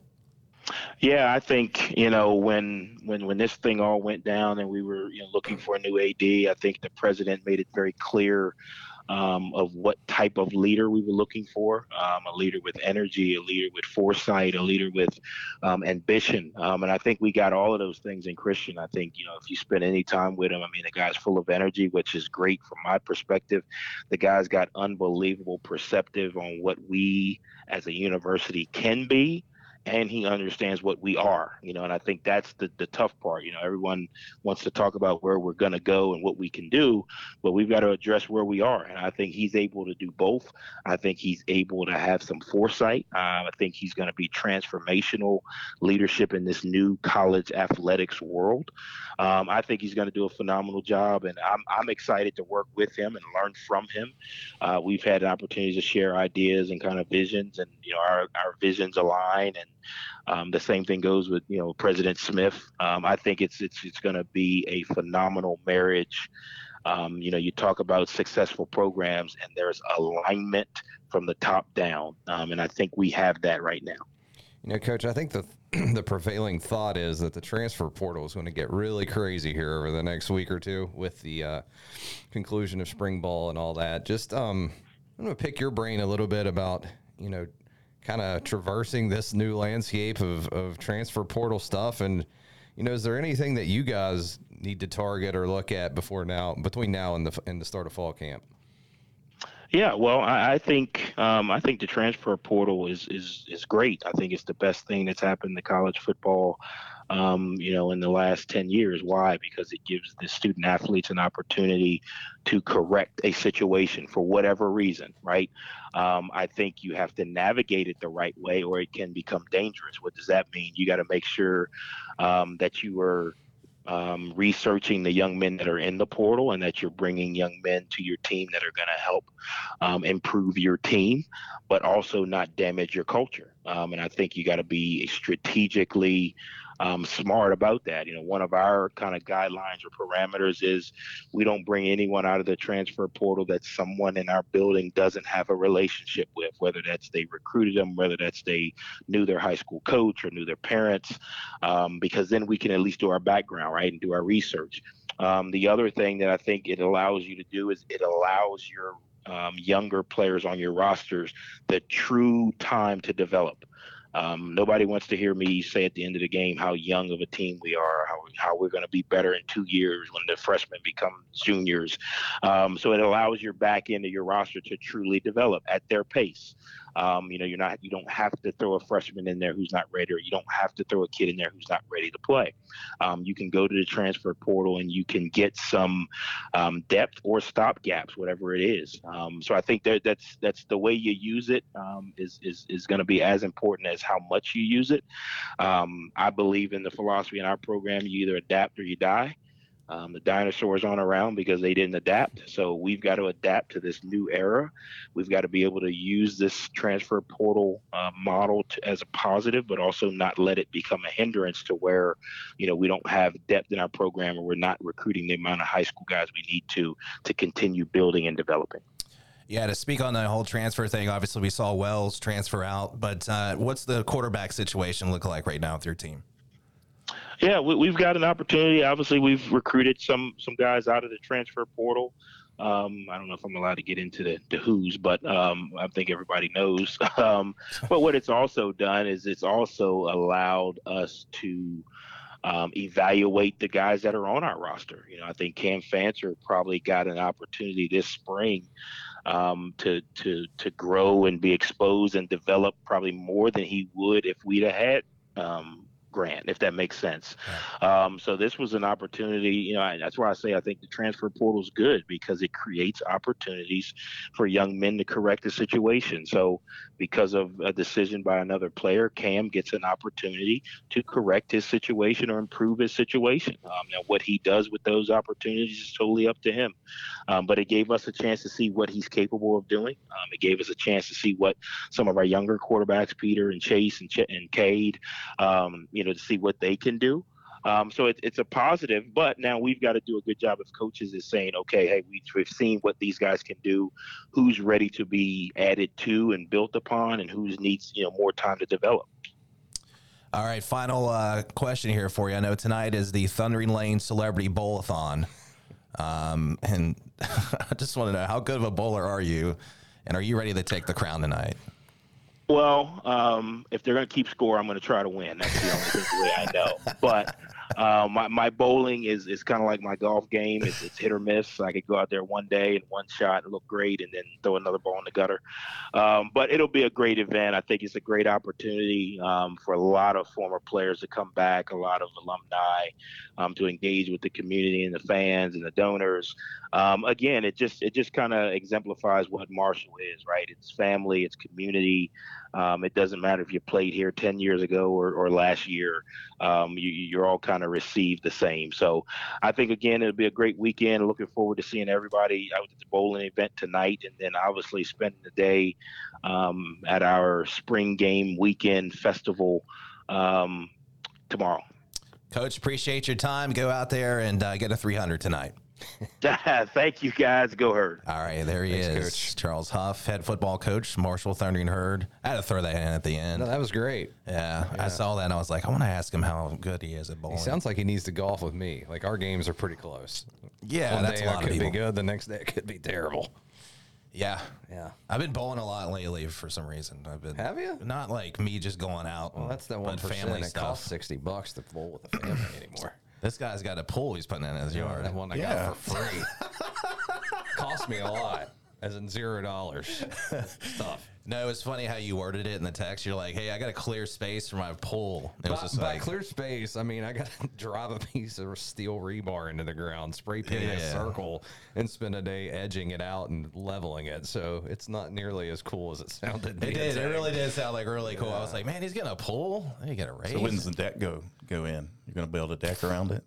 Yeah, I think you know when when when this thing all went down and we were you know looking for a new AD, I think the president made it very clear um, of what type of leader we were looking for um, a leader with energy, a leader with foresight, a leader with um, ambition. Um, and I think we got all of those things in Christian. I think, you know, if you spend any time with him, I mean, the guy's full of energy, which is great from my perspective. The guy's got unbelievable perceptive on what we as a university can be and he understands what we are, you know, and I think that's the, the tough part. You know, everyone wants to talk about where we're going to go and what we can do, but we've got to address where we are. And I think he's able to do both. I think he's able to have some foresight. Uh, I think he's going to be transformational leadership in this new college athletics world. Um, I think he's going to do a phenomenal job, and I'm, I'm excited to work with him and learn from him. Uh, we've had an opportunity to share ideas and kind of visions, and you know our, our visions align, and um, the same thing goes with you know President Smith. Um, I think it's it's it's going to be a phenomenal marriage. Um, you know, you talk about successful programs, and there's alignment from the top down, um, and I think we have that right now. You know, Coach, I think the the prevailing thought is that the transfer portal is going to get really crazy here over the next week or two with the uh, conclusion of spring ball and all that. Just um, I'm going to pick your brain a little bit about you know kind of traversing this new landscape of, of transfer portal stuff and you know is there anything that you guys need to target or look at before now between now and the and the start of fall camp yeah, well, I, I think um, I think the transfer portal is is is great. I think it's the best thing that's happened to college football um, you know, in the last 10 years. Why? Because it gives the student athletes an opportunity to correct a situation for whatever reason, right? Um, I think you have to navigate it the right way or it can become dangerous. What does that mean? You got to make sure um, that you are um, researching the young men that are in the portal and that you're bringing young men to your team that are going to help um, improve your team, but also not damage your culture. Um, and I think you got to be strategically um, smart about that. You know, one of our kind of guidelines or parameters is we don't bring anyone out of the transfer portal that someone in our building doesn't have a relationship with, whether that's they recruited them, whether that's they knew their high school coach or knew their parents, um, because then we can at least do our background, right, and do our research. Um, the other thing that I think it allows you to do is it allows your um, younger players on your rosters the true time to develop. Um, nobody wants to hear me say at the end of the game how young of a team we are, how, how we're going to be better in two years when the freshmen become juniors. Um, so it allows your back end of your roster to truly develop at their pace. Um, you know, you're not you don't have to throw a freshman in there who's not ready, or you don't have to throw a kid in there who's not ready to play. Um, you can go to the transfer portal and you can get some um, depth or stop gaps, whatever it is. Um, so I think that that's that's the way you use it um, is is is going to be as important as how much you use it. Um, I believe in the philosophy in our program: you either adapt or you die. Um, the dinosaurs aren't around because they didn't adapt. So we've got to adapt to this new era. We've got to be able to use this transfer portal uh, model to, as a positive, but also not let it become a hindrance to where, you know, we don't have depth in our program or we're not recruiting the amount of high school guys we need to to continue building and developing. Yeah, to speak on the whole transfer thing, obviously we saw Wells transfer out, but uh, what's the quarterback situation look like right now with your team? Yeah, we, have got an opportunity. Obviously, we've recruited some some guys out of the transfer portal. Um, I don't know if I'm allowed to get into the, the who's, but um, I think everybody knows. Um, but what it's also done is it's also allowed us to um, evaluate the guys that are on our roster. You know, I think Cam Fancher probably got an opportunity this spring um, to to to grow and be exposed and develop probably more than he would if we'd have had um, grant, if that makes sense. Um, so this was an opportunity. You know, that's why I say I think the transfer portal is good because it creates opportunities for young men to correct the situation. So because of a decision by another player, Cam gets an opportunity to correct his situation or improve his situation. Um, now, what he does with those opportunities is totally up to him. Um, but it gave us a chance to see what he's capable of doing. Um, it gave us a chance to see what some of our younger quarterbacks, Peter and Chase and, Ch- and Cade, um, you know, to see what they can do. Um, so it, it's a positive, but now we've got to do a good job of coaches is saying, okay, hey, we, we've seen what these guys can do, who's ready to be added to and built upon, and who needs you know more time to develop. All right, final uh, question here for you. I know tonight is the Thundering Lane Celebrity Bowl-a-thon. Um, and I just want to know how good of a bowler are you, and are you ready to take the crown tonight? Well, um, if they're going to keep score, I'm going to try to win. That's the only thing way I know. But uh, my my bowling is is kind of like my golf game. It's, it's hit or miss. I could go out there one day and one shot and look great, and then throw another ball in the gutter. Um, but it'll be a great event. I think it's a great opportunity um, for a lot of former players to come back, a lot of alumni um, to engage with the community and the fans and the donors. Um, again, it just it just kind of exemplifies what Marshall is, right? It's family, it's community. Um, it doesn't matter if you played here 10 years ago or, or last year. Um, you, you're all kind of received the same. So I think, again, it'll be a great weekend. Looking forward to seeing everybody out at the bowling event tonight and then obviously spending the day um, at our spring game weekend festival um, tomorrow. Coach, appreciate your time. Go out there and uh, get a 300 tonight. Thank you, guys. Go Herd. All right, there he Thanks, is, Coach. Charles Huff, head football coach, Marshall Thundering Herd. I had to throw that in at the end. No, that was great. yeah, I saw that and I was like, I want to ask him how good he is at bowling. He sounds like he needs to golf with me. Like our games are pretty close. yeah, One that's day a I lot of could be good. The next day it could be terrible. Yeah, Yeah. I've been bowling a lot lately for some reason. I've been. Have you? Not like me just going out. Well, that's the one but family It stuff. costs sixty bucks to bowl with a family anymore. This guy's got a pool he's putting in his yard. That one I Yeah. got for free. Cost me a lot, as in zero dollars. Stuff. No, it's funny how you worded it in the text. You're like, "Hey, I got a clear space for my pool." It was By, just by like, clear space, I mean I got to drive a piece of steel rebar into the ground, spray paint a circle, and spend a day edging it out and leveling it. So it's not nearly as cool as it sounded. It did. It really did sound like really cool. I was like, man, he's getting a pool. He get a raise. So when does the deck go go in? You're going to build a deck around it.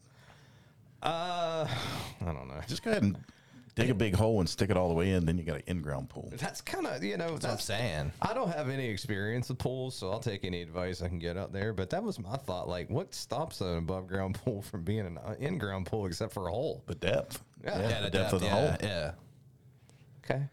Uh, I don't know. Just go ahead and dig a big hole and stick it all the way in. Then you got an in-ground pool. That's kind of you know That's what I'm saying. I don't have any experience with pools, so I'll take any advice I can get out there. But that was my thought. Like, what stops an above ground pool from being an uh, in ground pool except for a hole? The depth. Yeah. Yeah, the depth of the yeah, hole. Yeah. Okay.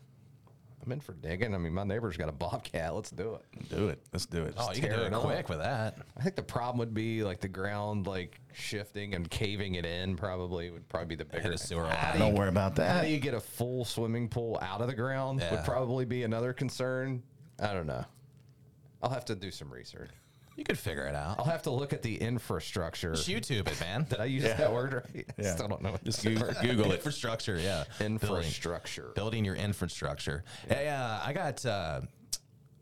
I'm in for digging. I mean, my neighbor's got a bobcat. Let's do it. Do it. Let's do it. Oh, you can do it it quick with that. I think the problem would be like the ground, like shifting and caving it in. Probably would probably be the bigger Hit a sewer How line. Do Don't worry about that. How do you get a full swimming pool out of the ground? Yeah. Would probably be another concern. I don't know. I'll have to do some research. You could figure it out. I'll have to look at the infrastructure. Just YouTube it, man. Did I use that word right? I Yeah. still don't know what Just the Google, word- Google it. Infrastructure, yeah. Building, infrastructure. building your infrastructure. Hey, uh, I got uh,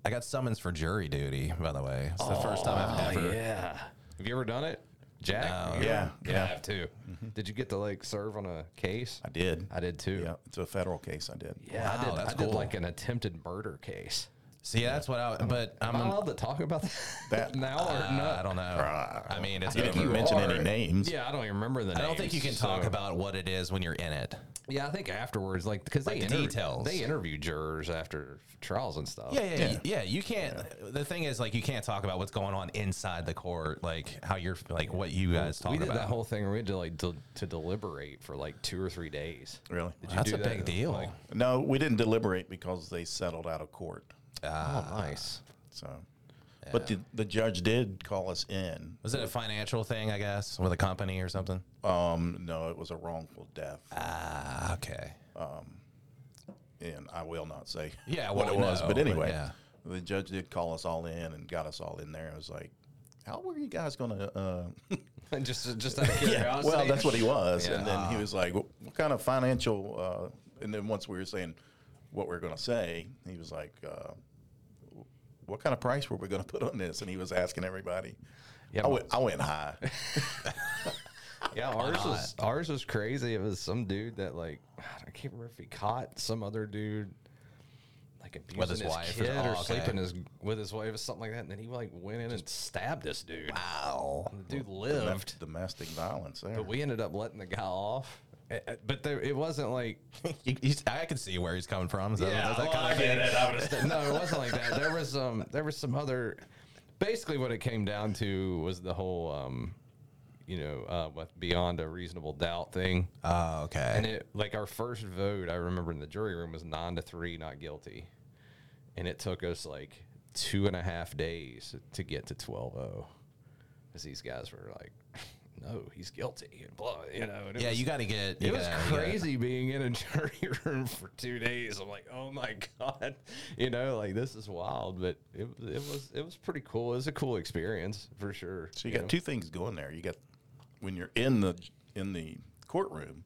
I got summons for jury duty. By the way, it's the first time I've ever. Oh, yeah. Have you ever done it, Jack? No. You Yeah, ever- yeah. I have too. Did you get to like serve on a case? I did. I did too. Yeah, it's a federal case. I did. Yeah, I Wow, did. that's I did cool. like an attempted murder case. See, that's what I. But I'm. Am I allowed to talk about that, That- now or uh, not? I don't know. I mean, it's You over. didn't mention any names. Yeah, I don't even remember the name. I name. don't think you can talk about what it is when you're in it. Yeah, I think afterwards, like because Like they the interview- details. They interview jurors after trials and stuff. Yeah, yeah, yeah. yeah you can't. The thing is, like, you can't talk about what's going on inside the court, like how you're, like what you guys talk about. we did about. that whole thing where we had to like to, to deliberate for like two or three days. Really? Did you That's do a that? big deal. Like, No, we didn't deliberate because they settled out of court. Oh, nice. So, but the, the judge did call us in. Was it a financial thing, I guess, with a company or something? Um, no, it was a wrongful death, Ah, okay. Um, and I will not say Yeah, what well, it was. no, but but anyway, yeah. the judge did call us all in and got us all in there. I was like, "How were you guys going to?" Uh, just just out of curiosity. well, that's what he was, and then he was like, what, "What kind of financial?" Uh, and then once we were saying what we are going to say, he was like, uh, "What kind of price were we going to put on this?" And he was asking everybody. Yeah, I went, I went high. Yeah, ours was ours was crazy. It was some dude that like I can't remember if he caught some other dude like abusing his his, wife or- kid oh, or okay. sleeping his with his wife or something like that. And then he like went in and stabbed this dude. Wow. And the dude lived, domestic violence there. but we ended up letting the guy off. Eh, eh, But there, it wasn't like You, you, I can see where he's coming from. So yeah, that well, kind I of get it. I no, it wasn't like that. There was um, there was some other. Basically, what it came down to was the whole um, you know, uh, beyond a reasonable doubt thing. Oh, okay. And it like our first vote, I remember in the jury room was nine to three, not guilty, and it took us like two and a half days to get to 12-0. because these guys were like no, he's guilty. And blah, you know. and Yeah, was- you got to get. you It was gotta- you gotta- crazy being in a jury room for two days. I'm like, oh my god, you know, like this is wild. But it was it was it was pretty cool. It was a cool experience for sure. So you got know? two things going there. You got when you're in the in the courtroom,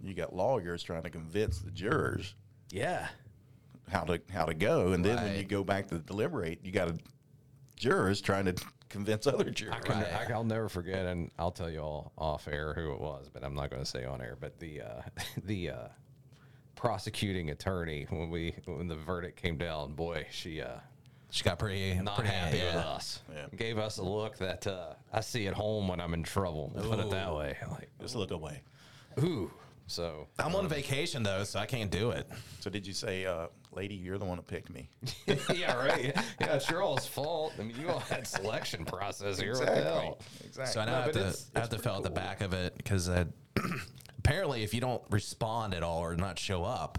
you got lawyers trying to convince the jurors yeah. how to how to go, and then when you go back to deliberate, you got a jurors trying to convince other jurors. I can, I, will never forget, and I'll tell you all off air who it was, but I'm not going to say on air. But the uh, the uh, prosecuting attorney when we when the verdict came down, boy, she uh, She got pretty not pretty happy with us. Yeah. Gave us a look that uh, I see at home when I'm in trouble. Put it that way. Like, Just look away. ooh. So I'm on vacation though, so I can't do it. So did you say, uh, lady, you're the one that picked me? yeah, right. Yeah, it's your all's fault. I mean, you all had selection process here. What the hell? Exactly. So I now No, have to it's- I have to fill out the back of it because apparently if you don't respond at all or not show up,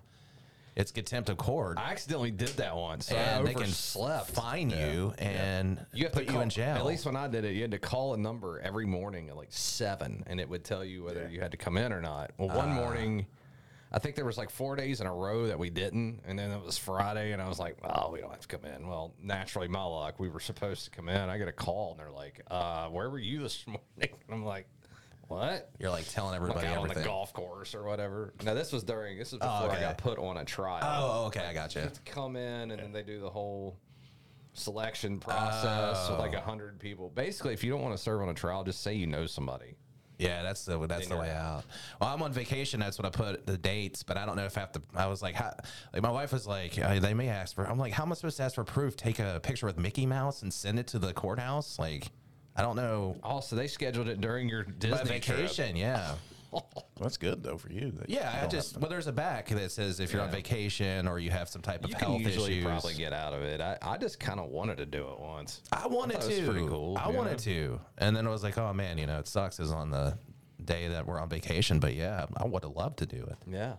it's contempt of court. I accidentally did that once. So and I they can overslept. fine you and You have put to you call, in jail. At least when I did it, you had to call a number every morning at like seven, and it would tell you whether you had to come in or not. Well, Ah. one morning, I think there was like four days in a row that we didn't, and then it was Friday, and I was like, "Oh, we don't have to come in." Well, naturally, my luck, we were supposed to come in. I get a call, and they're like, uh, "Where were you this morning?" And I'm like, "What?" You're like telling Like everybody out on the golf course or whatever. Now this was during. This was before I okay. got put on a trial Oh, okay, I got you. have to come in and then they do the whole selection process with like a hundred people. Basically, if you don't want to serve on a trial, just say you know somebody. Yeah, that's the that's the way out. Well, I'm on vacation. That's when I put the dates, but I don't know if I have to. I was like, how, like my wife was like, uh, they may ask for. I'm like, how am I supposed to ask for proof? Take a picture with Mickey Mouse and send it to the courthouse? Like, I don't know. Also, they scheduled it during your Disney My vacation, yeah, That's good though for you. that you yeah. I don't just have to- well, there's a back that says if you're on Yeah. vacation or you have some type of You can health usually issues. probably get out of it. I, I just kind of wanted to do it once. I wanted thought it to. was pretty cool, I you wanted know? to, and then I was like, oh man, you know, it sucks is on the day that we're on vacation, but yeah, I would have loved to do it. Yeah,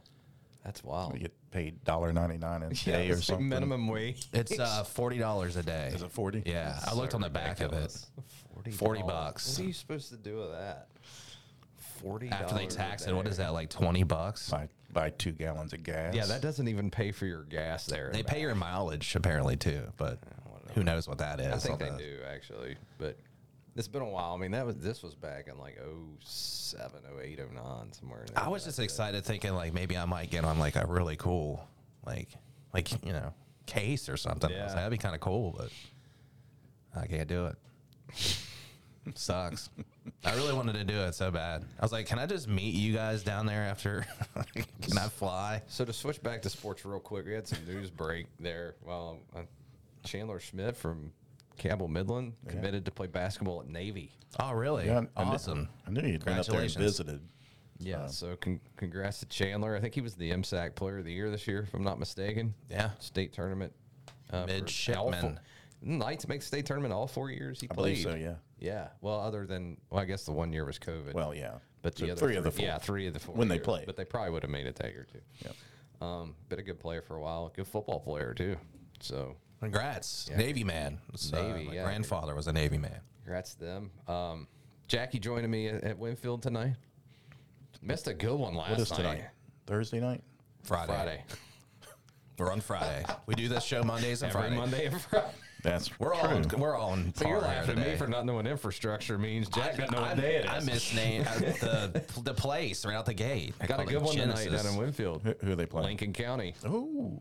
that's wild. you get paid dollar ninety nine a Yeah, day or something. minimum wage. It's uh, forty dollars a day. Is it forty? Yeah, I looked on the back of it. 40, 40 bucks. What are you supposed to do with that? Forty After they tax it, What is that like twenty bucks? Buy buy two gallons of gas. Yeah, that doesn't even pay for your gas there. They pay your mileage apparently too, but who knows what that is? I think they the- do actually, but it's been a while. I mean, that was this was back in like 07, 08, 09, somewhere. In. I was just excited, thinking like maybe I might get on like a really cool, like like you know, case or something. I was Yeah. like, that'd be kind of cool, but I can't do it. Sucks. I really wanted to do it so bad. I was like, can I just meet you guys down there after? can I fly? So to switch back to sports real quick, we had some news break there. Well, uh, Chandler Schmidt from Cabell Midland committed to play basketball at Navy. Oh, really? Yeah, I knew- awesome. I knew you'd been up there and Congratulations. visited. Yeah. so con- congrats to Chandler. I think he was the MSAC Player of the Year this year, if I'm not mistaken. Yeah. State tournament. uh, for Midshipman. all four- Knights make state tournament all four years he I played. believe so. Yeah. Yeah. Well, other than well, I guess the one year was COVID. Well, yeah. But the So other three of the four. yeah, three of the four When they years. played. but they probably would have made it that year too. Yep. Um, been a good player for a while, good football player too. So Congrats, Yeah. Navy man. It's, uh, Navy, my yeah. grandfather was a Navy man. congrats to them. Um, Jackie joining me at, at Winfield tonight. Missed a good one last What is night. tonight? Thursday night. Friday. Friday. We're on Friday. we do this show Mondays and Every Friday. Monday and Friday. That's We're all on, we're all on. So you're laughing at me for not knowing infrastructure means. Jack doesn't know I, what day it is. I misnamed uh, the the place right out the gate. I Got a good one tonight down in Winfield. who, who are they playing? Lincoln County. Oh,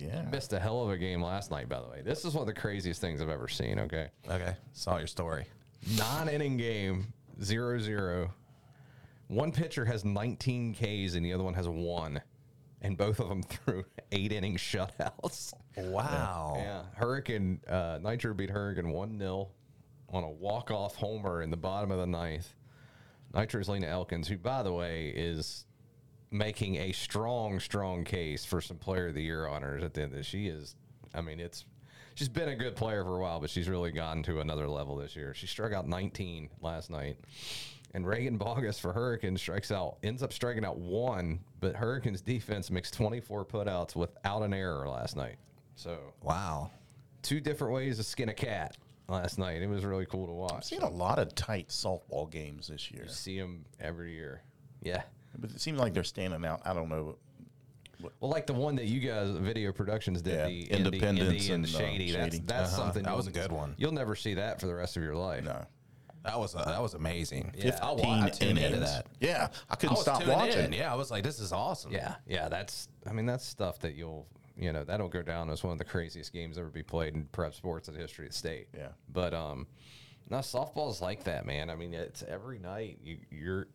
yeah. Missed a hell of a game last night, by the way. This is one of the craziest things I've ever seen, okay? Okay, saw your story. Nine inning game, zero zero. One pitcher has 19 Ks and the other one has one. And both of them threw eight inning shutouts. Wow. Yeah. Hurricane, uh, Nitro beat Hurricane 1 0 on a walk off homer in the bottom of the ninth. Nitro's Lena Elkins, who, by the way, is making a strong, strong case for some Player of the Year honors at the end. of She is, I mean, it's. She's been a good player for a while, but she's really gotten to another level this year. She struck out 19 last night. And Reagan Bogus for Hurricanes strikes out, ends up striking out one, but Hurricanes defense makes 24 putouts without an error last night. So Wow. two different ways to skin a cat last night. It was really cool to watch. I've seen a lot of tight softball games this year, You see them every year. Yeah. But it seems like they're standing out. I don't know. Well, like the one that you guys, Video Productions, did Yeah, the Indy- Independence Indy and and, uh, Shady. That's, that's Uh-huh. something That was a good one. You'll never see that for the rest of your life. No, That was uh, that was amazing. Yeah. I, 15 I tuned into that. Yeah, I I couldn't was stop watching. in. Yeah, I was like, this is awesome. Yeah, yeah, that's. I mean, that's stuff that you'll, you know, that'll go down as one of the craziest games ever be played in prep sports in the history of the state. Yeah. but um, no, softball's like that, man. I mean, it's every night. You, you're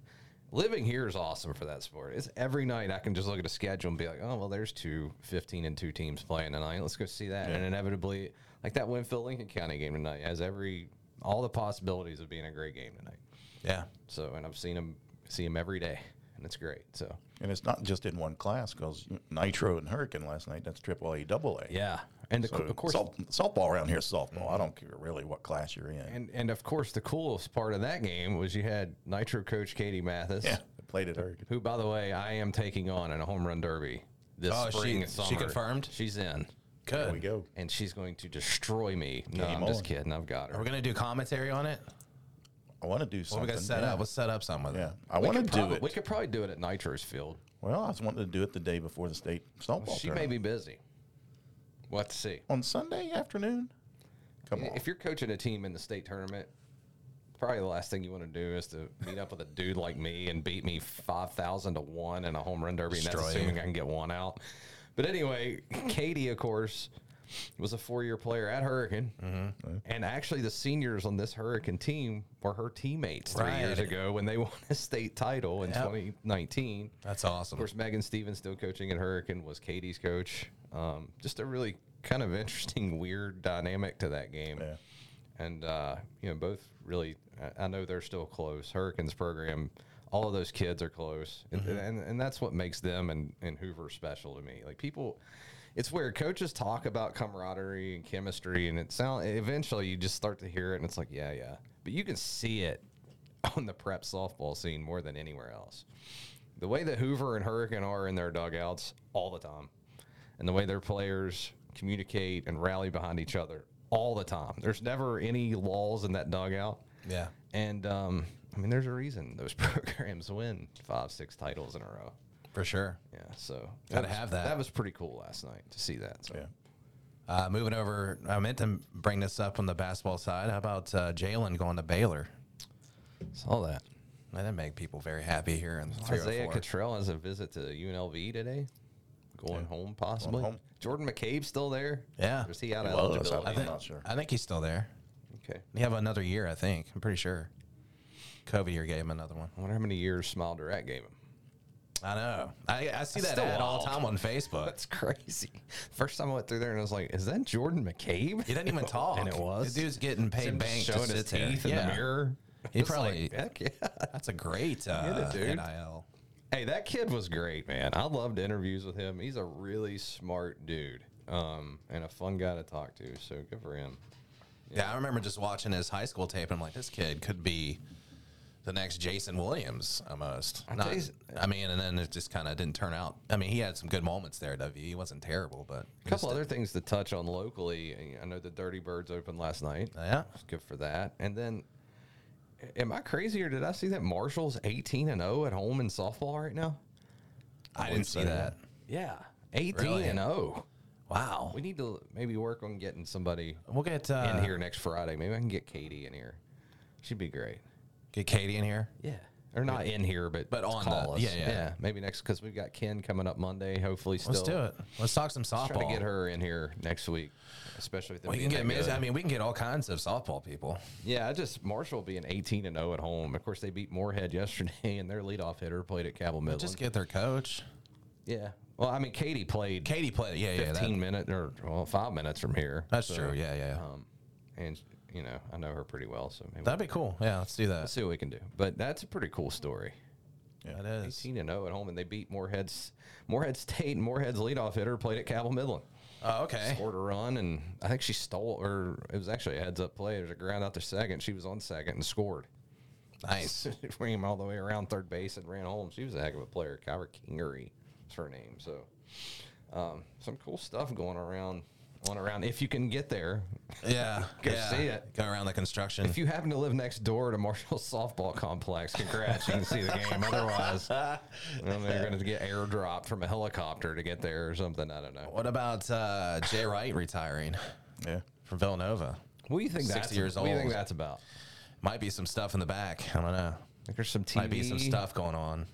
living here is awesome for that sport. It's every night I can just look at a schedule and be like, oh well, there's two 15 and two teams playing tonight. Let's go see that. And inevitably, like that Winfield Lincoln County game tonight has every all the possibilities of being a great game tonight. yeah. So, and I've seen them see them every day, and it's great. So. And it's not just in one class because Nitro and Hurricane last night. That's triple A, double A. Yeah, and the, So of course, soft- softball around here is softball. I don't care really what class you're in. and and of course, the coolest part of that game was you had Nitro coach Katie Mathis, yeah, they played at Hurricane. who, by the way, I am taking on in a home run derby this Oh, she- spring. she summer. confirmed? She's in, Good. There we go. and she's going to destroy me. No, Game I'm just kidding. I've got Are her. We're gonna do commentary on it? I want to do Well, something. we got to set yeah. up. Let's set up something with Yeah. I want to could do probably- it. We could probably do it at Nitro's field. Well, I was wanting to do it the day before the state softball She may be busy. We'll have to see. on Sunday afternoon. Come on. If you're coaching a team in the state tournament, probably the last thing you want to do is to meet up with a dude like me and beat me five thousand to one in a home run derby, and that's assuming I can get one out. But anyway, Katie, of course, was a four-year player at Hurricane, Mm-hmm. and actually the seniors on this Hurricane team were her teammates three years ago when they won a state title in Yep. 2019. That's awesome. Of course, Megan Stevens, still coaching at Hurricane, was Katie's coach. Um, just a really kind of interesting, weird dynamic to that game. Yeah. And, uh, you know, both really, I- I know they're still close. Hurricanes program, all of those kids are close. And, Mm-hmm. and, and that's what makes them and, and Hoover special to me. Like, people, it's where coaches talk about camaraderie and chemistry, and it sound eventually you just start to hear it, and it's like, yeah, yeah. But you can see it on the prep softball scene more than anywhere else. The way that Hoover and Hurricane are in their dugouts all the time, and the way their players communicate and rally behind each other all the time. There's never any lulls in that dugout. Yeah. And um, I mean, there's a reason those programs win five, six titles in a row. For sure. Yeah, so Gotta was- have that. That was pretty cool last night to see that. So. yeah. Uh, moving over, I meant to bring this up on the basketball side. How about uh, Jalen going to Baylor? Saw that. That make people very happy here in Isaiah 304. Cottrell has a visit to UNLV today. Going home, possibly. home. Jordan McCabe's still there. Yeah. Or is he out of He was, I eligibility? I I'm think, not sure. I think he's still there. Okay. He have another year, I think. I'm pretty sure. Kobe here gave him another one. I wonder how many years Smile Direct gave him. I know. I, I see That's that still ad all the wild. time on Facebook. That's crazy. First time I went through there and I was like, "Is that Jordan McCabe?" He doesn't even talk. and it was. The dude's getting paid him just bank to showing his sit there. teeth in Yeah. the mirror. He It's probably- like, heck yeah. That's a great uh, dude. NIL. Hey, that kid was great, man. I loved interviews with him. He's a really smart dude, um, and a fun guy to talk to. So good for him. Yeah, I remember just watching his high school tape. and I'm like, this kid could be the next Jason Williams almost. I Not- you- I mean, and then it just kind of didn't turn out. I mean, he had some good moments there. W. He wasn't terrible, but A couple other things to touch on locally. I know the Dirty Birds opened last night. Yeah. good for that. And then, am I crazy or did I see that Marshall's 18 and 0 at home in softball right now? I believe didn't see so, yeah. that. Yeah, 18 Really? and 0. Wow. We need to maybe work on getting somebody We'll get uh, in here next Friday. Maybe I can get Katie in here. She'd be great. Get Katie in here. Yeah. Or not in here, but But on call the- us. yeah, yeah. Maybe next because we've got Ken coming up Monday. Hopefully, still. Let's do it. Let's talk some Let's softball. try to get her in here next week, especially with them We can get. that Miz- good. I mean, we can get all kinds of softball people. Yeah, I just Marshall being 18 and 0 at home. Of course, they beat Morehead yesterday, and their leadoff hitter played at Cabell Midland. Just get their coach. yeah. Well, I mean, Katie played Katie played. Yeah, yeah. 15 That, minutes or well, five minutes from here. that's So, true. Yeah, yeah. yeah. Um, and you know, I know her pretty well, so maybe That'd be cool. Yeah, let's do let's that. see what we can do. But that's a pretty cool story. Yeah, That is. 18 and 0 at home, and they beat Morehead's Morehead State. And Morehead's leadoff hitter played at Cabell Midland. Oh, okay. Scored a run, and I think she stole, or it was actually a heads up play. There's a ground out to second. She was on second and scored. Nice. Ran him all the way around third base and ran home. She was a heck of a player. Kyra Kingery is her name. So, um, some cool stuff going around on around if you can get there. Yeah, Go yeah. see it. Go around the construction. If you happen to live next door to Marshall Softball Complex, congrats, you can see the game. Otherwise, well, they're going to get airdropped from a helicopter to get there or something. I don't know. what about uh, Jay Wright retiring Yeah. from Villanova? What do you think 60 that's years What do you think that's about? Might be some stuff in the back. I don't know. Like there's some TV. Might be some stuff going on.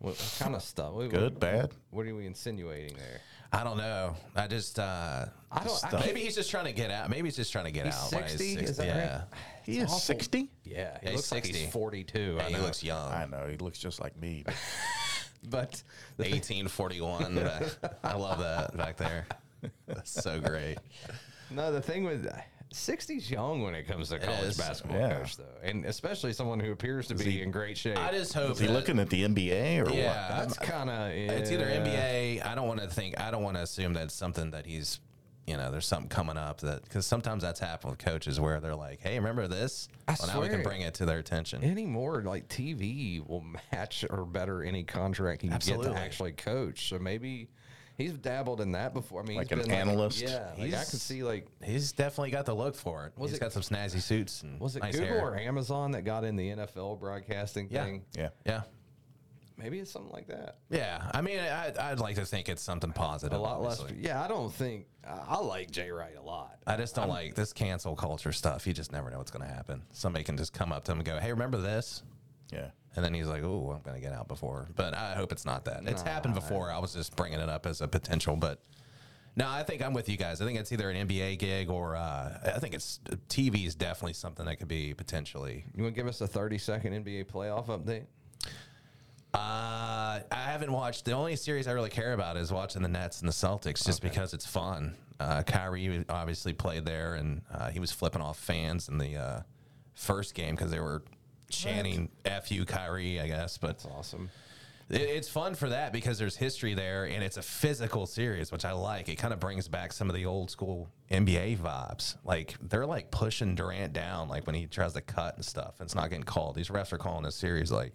What, what kind of stuff? What, Good, What, bad. what are we insinuating there? I don't know. I just uh, I don't. I, maybe he's just trying to get out. Maybe he's just trying to get He's out. when 60? Is that yeah. right? He is 60? yeah, he Yeah, he's looks like 60. he's 42. Yeah, I he looks young. I know. He looks just like me. but- but 1841. I love that back there. That's so great. no, the thing with 60's young when it comes to college is. basketball Yeah. coach, though, and especially someone who appears to be in great shape. I just hope Is he that- looking at the NBA or Yeah, That's kind of It's either NBA. I don't want to think. I don't want to assume that's something that he's. You know, there's something coming up that because sometimes that's happened with coaches where they're like, "Hey, remember this?" I well, now we can bring it to their attention. anymore. Like TV will match or better any contract you get Absolutely. to actually coach. So maybe he's dabbled in that before. I mean, Like he's an been analyst? yeah, like I He's- could see like He's definitely got the look for it. Was He's it- got some snazzy suits and was it nice Google hair. or Amazon that got in the NFL broadcasting Yeah. thing? Yeah. Yeah, Maybe it's something like that. yeah. I mean, I, I'd like to think it's something positive. A lot less. obviously. Yeah, I don't think I I like Jay Wright a lot. I just don't like this cancel culture stuff. You just never know what's going to happen. Somebody can just come up to him and go, "Hey, remember this?" Yeah. And then he's like, "Oh, I'm going to get out before." But I hope it's not that. It's happened before. I was just bringing it up as a potential, but no, I think I'm with you guys. I think it's either an NBA gig or uh, I think it's TV is definitely something that could be potentially. You want to give us a 30 second NBA playoff update? Uh, I haven't watched. The only series I really care about is watching the Nets and the Celtics, just because it's fun. Uh, Kyrie obviously played there, and uh, he was flipping off fans in the uh, first game because they were chanting "F you, Kyrie," I guess. But That's awesome. it, it's fun for that because there's history there, and it's a physical series, which I like. It kind of brings back some of the old school NBA vibes. Like they're like pushing Durant down, like when he tries to cut and stuff. And it's not getting called. These refs are calling this series like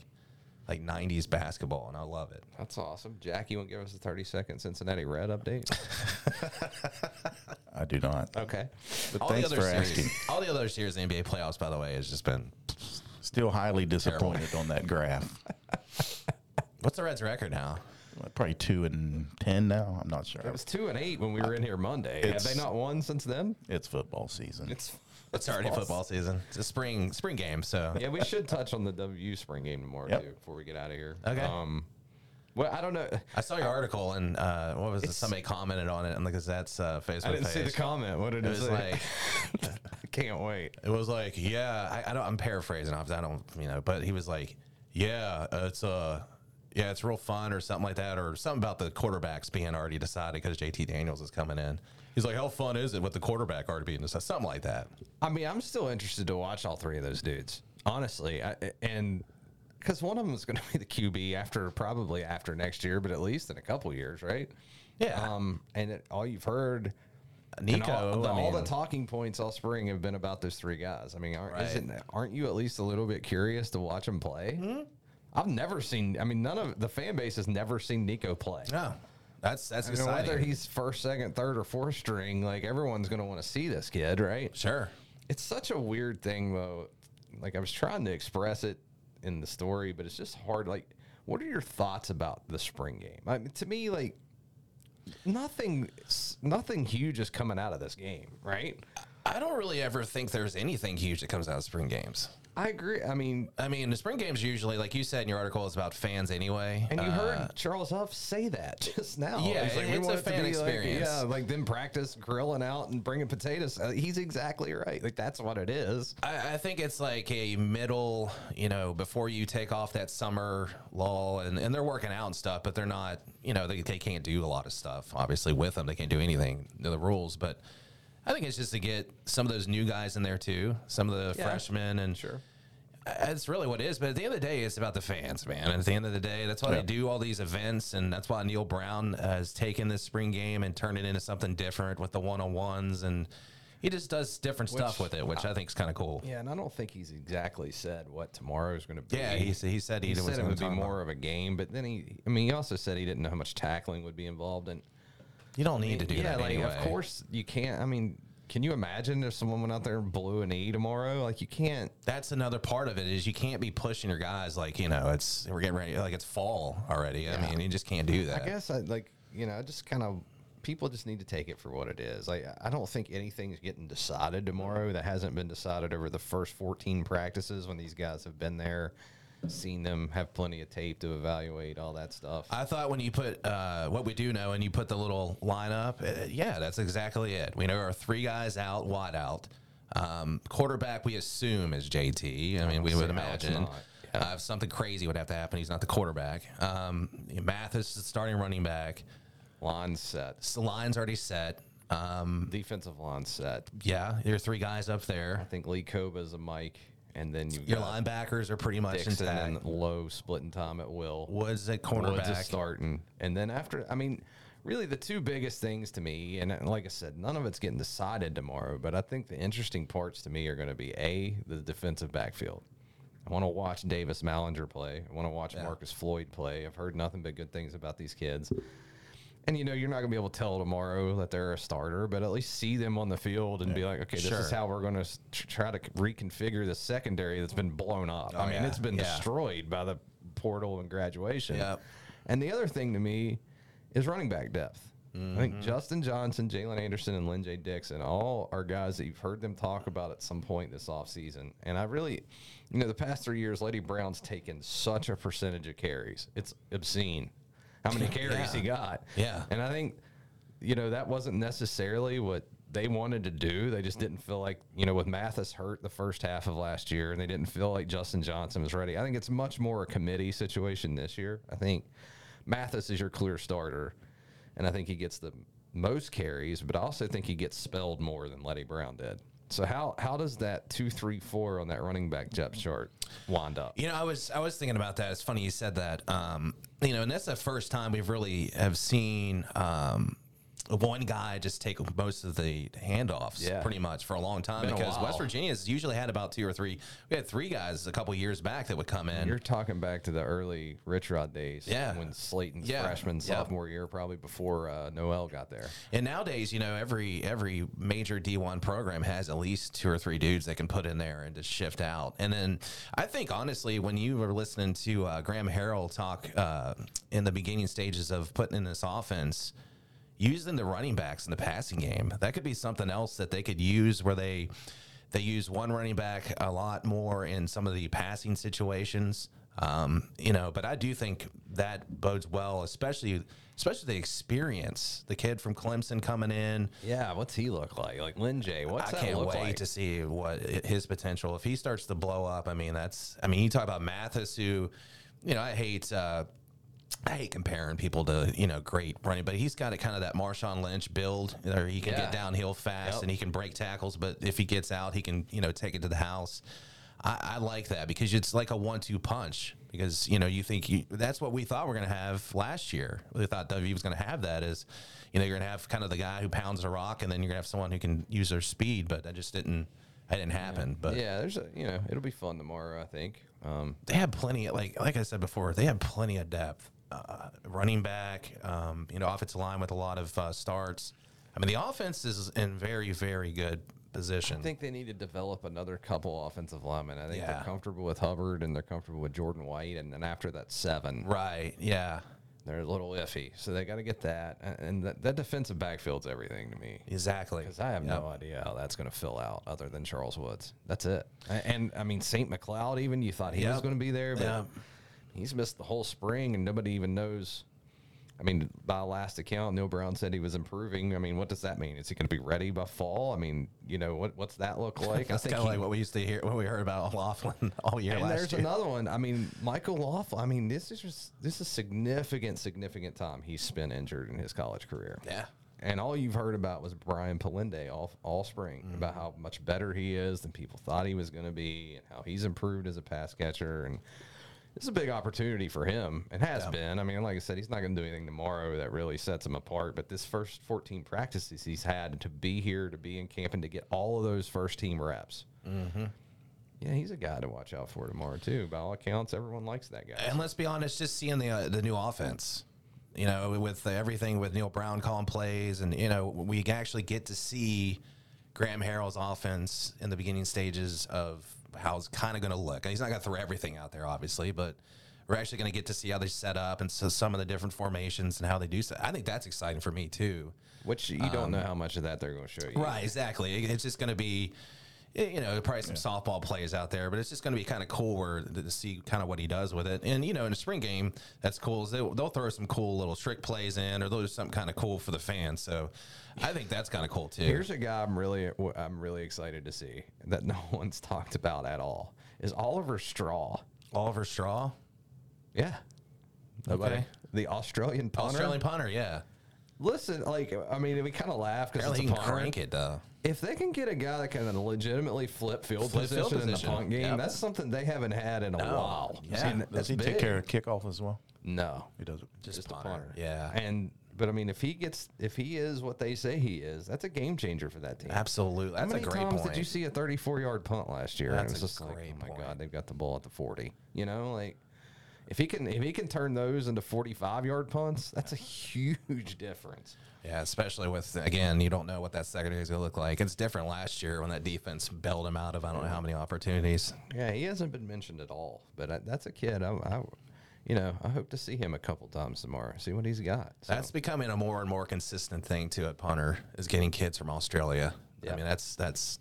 like 90s basketball, and I love it. That's awesome. Jack, you want to give us a 30 second Cincinnati Red update? I do not. okay. But All thanks the for other asking. series, all the other series in the NBA playoffs, by the way, has just been. Still highly disappointed on that graph. What's the Reds' record now? Probably two and ten now. I'm not sure. It was two and eight when we were in here Monday. Have It's- they not won since then? It's football season. It's It's already football season. It's a spring spring game, so yeah. We should touch on the W spring game tomorrow Yep. too before we get out of here. Okay. Um, well, I don't know. I saw your article and uh, what was it? It's- Somebody commented on it on the Gazette's uh, Facebook I didn't see the comment. What did It it, was say? like I can't wait. it was like yeah. I, I don't. I'm paraphrasing. Obviously, I don't. You know, but he was like, yeah, it's uh, yeah, it's real fun or something like that, or something about the quarterbacks being already decided because JT Daniels is coming in. He's like, how fun is it with the quarterback already being decided? Something like that. I mean, I'm still interested to watch all three of those dudes, honestly. I, and because one of them is going to be the QB after probably after next year, but at least in a couple years, right? Yeah. Um, and it, all you've heard, Nicco, all, the, I all the talking points all spring have been about those three guys. I mean, aren't, Right. isn't, aren't you at least a little bit curious to watch them play? Hmm? I've never seen. I mean, none of the fan base has never seen Nicco play. No, that's that's mean, whether he's first, second, third, or fourth string, like everyone's going to want to see this kid, right? sure. It's such a weird thing, though. Like I was trying to express it in the story, but it's just hard. Like, what are your thoughts about the spring game? I mean, to me, like nothing, nothing huge is coming out of this game, right? I don't really ever think there's anything huge that comes out of spring games. I agree. I mean, I mean, the spring games usually, like you said in your article, is about fans anyway. and you Uh, heard Charles Huff say that just now. Yeah, He's like, it's a it fan experience. Like, yeah, like them practice grilling out and bringing potatoes. Uh, he's exactly right. Like that's what it is. I, I think it's like a middle, you know, before you take off that summer lull, and, and they're working out and stuff, but they're not, you know, they, they can't do a lot of stuff. Obviously, with them, they can't do anything. The rules, but I think it's just to get some of those new guys in there too, some of the Yeah. freshmen, and Sure. That's really what it is. But at the end of the day, it's about the fans, man. And at the end of the day, that's why Yeah. they do all these events, and that's why Neal Brown has taken this spring game and turned it into something different with the one on ones, and he just does different stuff with it, which I think is kind of cool. Yeah, and I don't think he's exactly said what tomorrow is going to be. Yeah, he, he said he, he was said it gonna would be talk about- more of a game, but then he, I mean, he also said he didn't know how much tackling would be involved, and You don't need to do yeah, that like anyway. of course you can't. I mean, can you imagine if someone went out there and blew an E tomorrow? Like you can't. That's another part of it is you can't be pushing your guys like you know it's we're getting ready like it's fall already. I mean you just can't do that. I guess I like you know I just kind of people just need to take it for what it is. Like I don't think anything's getting decided tomorrow that hasn't been decided over the first 14 practices when these guys have been there, seen them, have plenty of tape to evaluate all that stuff. I thought when you put uh, what we do know and you put the little lineup, uh, yeah, that's exactly it. We know our three guys out, wide out. Um, quarterback, we assume is JT. I mean, we would imagine. not. Uh, if something crazy would have to happen, he's not the quarterback. Um, Mathis is starting running back. Line set, So the line's already set. Um, defensive line set. yeah, there are three guys up there. I think Lee Kpogba's a Mike, and then you've Your got linebackers are pretty much Dixon intact. and Loe splitting time at will. Woods at Woods is cornerback. starting, and then after, I mean, really the two biggest things to me, and like I said, none of it's getting decided tomorrow. But I think the interesting parts to me are going to be a the defensive backfield. I want to watch Davis Mallinger play. I want to watch Marcis Floyd play. I've heard nothing but good things about these kids. And you know, you're not gonna be able to tell tomorrow that they're a starter, but at least see them on the field and be like, okay, this Sure. is how we're gonna try to reconfigure the secondary that's been blown up. I mean, yeah. it's been Yeah. destroyed by the portal and graduation. Yep. And the other thing to me is running back depth. I Mm-hmm. think Justin Johnson, Jalen Anderson, and Lyn-J Dixon all are guys that you've heard them talk about at some point this offseason. And I really, you know, the past three years, Leddie Brown's taken such a percentage of carries. It's obscene how many carries he got. Yeah. And I think, you know, that wasn't necessarily what they wanted to do. They just didn't feel like, you know, with Mathis hurt the first half of last year and they didn't feel like Justin Johnson was ready. I think it's much more a committee situation this year. I think Mathis is your clear starter. And I think he gets the most carries, but I also think he gets spelled more than Leddie Brown did. So how how does that two three four on that running back depth chart wind up? You know, I was I was thinking about that. It's funny you said that. Um, you know, and that's the first time we've really have seen um, one guy just take most of the handoffs, Yeah. pretty much for a long time. Been because. West Virginia's usually had about two or three. We had three guys a couple years back that would come in. You're talking back to the early Rich Rod days, Yeah. when Slaton's Yeah. freshman Yeah. sophomore year, probably before uh, Noel got there. And nowadays, you know, every every major D1 program has at least two or three dudes that can put in there and just shift out. And then I think honestly, when you were listening to uh, Graham Harrell talk uh, in the beginning stages of putting in this offense, using the running backs in the passing game, that could be something else that they could use where they they use one running back a lot more in some of the passing situations. Um, you know, but I do think that bodes well, especially especially the experience. The kid from Clemson coming in. Yeah, what's he look like? Like Lyn-J, what's I can't wait like? to see what his potential. If he starts to blow up, I mean, that's. I mean, you talk about Mathis, who, you know, I hate. Uh, I hate comparing people to you know great running, but he's got a kind of that Marshawn Lynch build, where he can Yeah. get downhill fast Yep. and he can break tackles. But if he gets out, he can you know take it to the house. I, I like that because it's like a one-two punch. Because you know you think you, that's what we thought we are going to have last year. We thought W was going to have that is, you know, you're going to have kind of the guy who pounds a rock, and then you're going to have someone who can use their speed. But that just didn't. That didn't happen. But yeah, there's a you know it'll be fun tomorrow. I think. Um, they have plenty of like like I said before, they have plenty of depth. Uh, running back, um, you know, offensive line with a lot of uh, starts. I mean, the offense is in very very good position. I think they need to develop another couple offensive linemen. I think Yeah. they're comfortable with Hubbard and they're comfortable with Jordan White, and then after that seven, right? Yeah, they're a little iffy. So they got to get that, and- and that, that defensive backfield's everything to me. exactly. Because I have no idea how that's going to fill out other than Charles Woods. That's it. A- And, I mean, St. McLeod, even you thought he was going to be there, but Yep. He's missed the whole spring and nobody even knows. I mean, by last account, Neal Brown said he was improving. I mean, what does that mean? Is he going to be ready by fall? I mean, you know, what what's that look like? That's kind of like what we used to hear, what we heard about Laughlin all year and last there's year. another one. I mean, Michael Laughlin. I mean, this is just this is significant, significant time he's spent injured in his college career. Yeah. And all you've heard about was Brian Polendey all, all spring Mm-hmm. about how much better he is than people thought he was going to be and how he's improved as a pass catcher. And this is a big opportunity for him and has been. I mean, like I said, he's not going to do anything tomorrow that really sets him apart. But this first 14 practices he's had to be here, to be in camp, and to get all of those first team reps. Mm-hmm. Yeah, he's a guy to watch out for tomorrow, too. By all accounts, everyone likes that guy. And let's be honest, just seeing the uh, the new offense, You know, with everything with Neal Brown calling plays, and you know, we actually get to see Graham Harrell's offense in the beginning stages of how it's kind of going to look. He's not going to throw everything out there, obviously, but we're actually going to get to see how they set up and so some of the different formations and how they do so. I think that's exciting for me too. Which you don't know how much of that they're going to show you. Um, Right, exactly. It's just going to be, you know, probably some softball plays out there, but it's just going to be kind of cool where to see kind of what he does with it. And you know, in a spring game, that's cool. Is they'll, they'll throw some cool little trick plays in, or they'll do something kind of cool for the fans. So I think that's kind of cool too. Here's a guy I'm really I'm really excited to see that no one's talked about at all is Oliver Straw. Oliver Straw, Yeah. Nobody. Okay. The Australian punter. Australian punter. Yeah, Listen, like I mean, we kind of laugh because it's he a can punter. crank it though. If they can get a guy that can legitimately flip field Flip position, field in the punt game, Yep. that's something they haven't had in a No. while. Yeah. And Does that's he take big. care of kickoff as well? No, He doesn't. Just, just a punter. punter. Yeah, And but I mean, if he gets, if he is what they say he is, that's a game changer for that team. absolutely. How That's a many great times point. did you see a 34 yard punt last year? and That's it was a just like, oh my point. god, they've got the ball at the 40. You know, like if he can, if he can turn those into 45 yard punts, that's a huge difference. Yeah, especially with again, you don't know what that secondary is going to look like. It's different last year when that defense bailed him out of I don't know how many opportunities. Yeah, he hasn't been mentioned at all, but I, that's a kid. I, I, you know, I hope to see him a couple times tomorrow. See what he's got. So, That's becoming a more and more consistent thing too at punter is getting kids from Australia. Yeah. I mean, that's that's.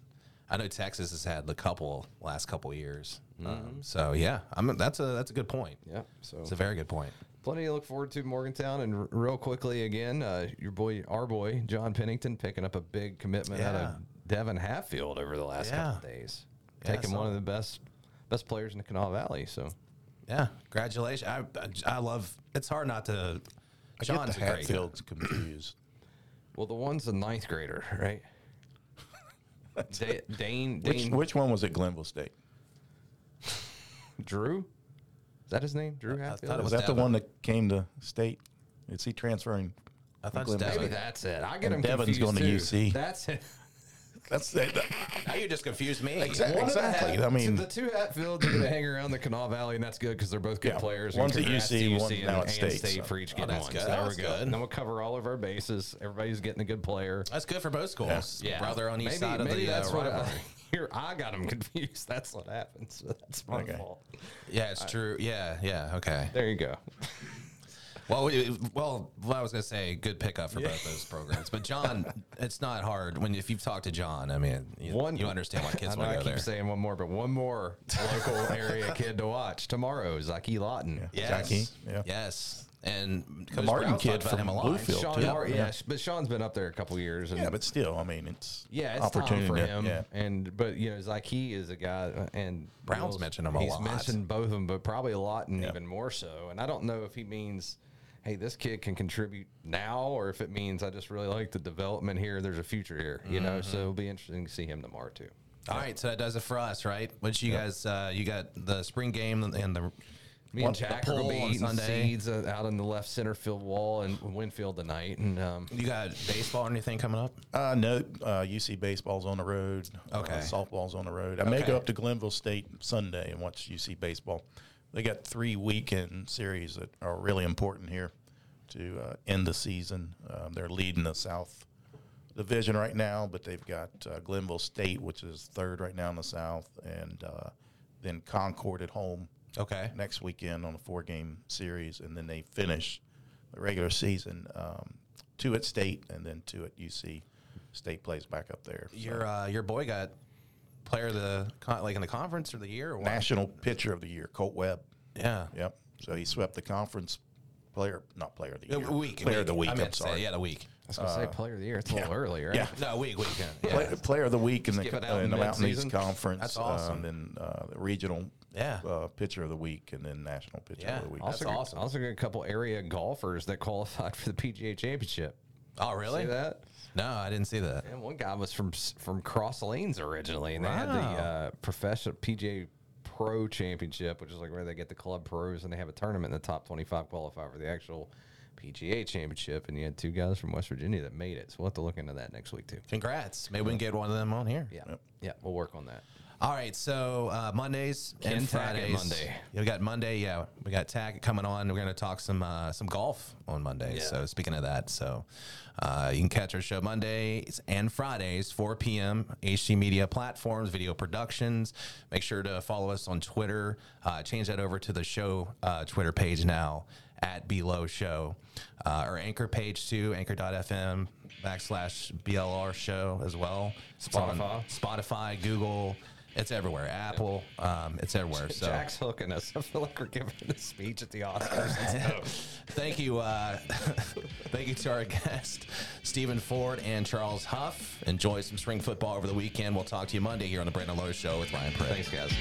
I know Texas has had the couple last couple years. Mm-hmm. Um, so yeah, I'm that's a that's a good point. yeah. So It's a very good point. plenty to look forward to Morgantown, and r- real quickly again, uh, your boy, our boy, John Pennington, picking up a big commitment out of Devin Hatfield over the last Yeah. couple days, Yeah, taking saw one of the best best players in the Kanawha Valley. So Yeah, congratulations. I I I love. It's hard not to. I John's get a the. Hatfields confused. Well, the one's a ninth grader, right? Da- Dane, Which, Dane which one was at Glenville State? Drew? Is that his name? Drew thought Hatfield? it Was was that the one that came to state? Is he transferring? I thought Glenville it's Maybe Devin. that's it. I get And him Devin's confused going to too. UC. That's it. That's that. Now you just confused me. Exactly. One exactly. Hat- I mean, the two Hatfields are going to hang around the Kanawha Valley, and that's good because they're both good Yeah. players. One's and at congrats UC, to one's now at State, State so- for each Oh, getting that's one. good. So there That's we go. good. And then we'll cover all of our bases. Everybody's getting a good player. That's good for both schools. Yeah, brother on each maybe, side of the that's uh, what I, here I got them confused. That's what happened. So that's my Okay. fault. Yeah, it's true. Yeah, yeah. Okay. There you go. Well, we, well, what I was gonna say, good pickup for both those programs. But John, it's not hard when if you've talked to John. I mean, you, One- you understand why kids I know want I to keep go there. saying one more, but one more local area kid to watch tomorrow. is Zaki Lawton. Yes. Jackie, yeah. Yes. And The Coach Martin Brown's kid talked about from him a lot. Bluefield, Sean too. Mar- Yeah. yeah, but Sean's been up there a couple years. And yeah, but still, I mean, it's Yeah, it's opportunity time for to- him. Yeah. And but you know, Zaki is a guy, and Brown's Will's- mentioned him a he's lot. mentioned both of them, but probably a lot and Yeah. even more so. And I don't know if he means, hey, this kid can contribute now, or if it means I just really like the development here. There's a future here, you know. Mm-hmm. So it'll be interesting to see him tomorrow too. All right, so that does it for us, right? Which you guys, uh, you got the spring game and the Me and Jack the are gonna be eating Sunday. seeds uh, out in the left center field wall in Winfield tonight, and um, you got baseball or anything coming up? Uh, no, uh, UC baseball's on the road. Okay. Uh, softball's on the road. I may go up to Glenville State Sunday and watch UC baseball. They got three weekend series that are really important here to uh, end the season. Um, they're leading the South Division right now, but they've got uh, Glenville State, which is third right now in the South, and uh, then Concord at home Okay. next weekend on a four game series, and then they finish the regular season um, two at state and then two at UC. State plays back up there. So, Your uh, your boy got player of the con- like in the conference or the year or what? national pitcher of the year, Colt Webb. Yeah. Yep. So he swept the conference player, not player of the Uh, year, week. player of the week. I I'm meant to say, sorry. yeah, the week. I was gonna say player of the year. It's a little yeah. early, right? Yeah. No, week, week. Yeah. Play, player of the week in the, uh, in the Mountain East? Conference. That's awesome. Um, then uh, the regional Yeah. uh, pitcher of the week, and then national pitcher Yeah. of the week. Also, That's got- awesome. Also, got a couple area golfers that qualified for the PGA Championship. Oh, really? See that? No, I didn't see that. And one guy was from from Cross Lanes originally, and they had the uh, professional PGA Pro Championship, which is like where they get the club pros, and they have a tournament, and the top twenty five qualify for the actual PGA Championship. And you had two guys from West Virginia that made it, so we'll have to look into that next week too. Congrats. Maybe we can get one of them on here. Yeah, yeah, we'll work on that. All right, so uh, Mondays and Fridays. Monday. Yeah, we got Monday. Yeah, we got Tackett coming on. We're going to talk some uh, some golf on Monday. Yeah. So speaking of that, so uh, you can catch our show Mondays and Fridays, 4 p.m. HD Media platforms, video productions. Make sure to follow us on Twitter. Uh, change that over to the show uh, Twitter page now at Below Show. Uh, our anchor page too, anchor.fm backslash BLR show as well. Spotify. Spotify, Google. It's everywhere. Apple. Um, it's everywhere. So Jack's hooking us. I feel like we're giving a speech at the Oscars. and stuff. thank you, uh, thank you to our guests, Stephen Ford and Charles Huff. Enjoy some spring football over the weekend. We'll talk to you Monday here on the Brandon Loe Show with Ryan Pritt. Thanks, guys.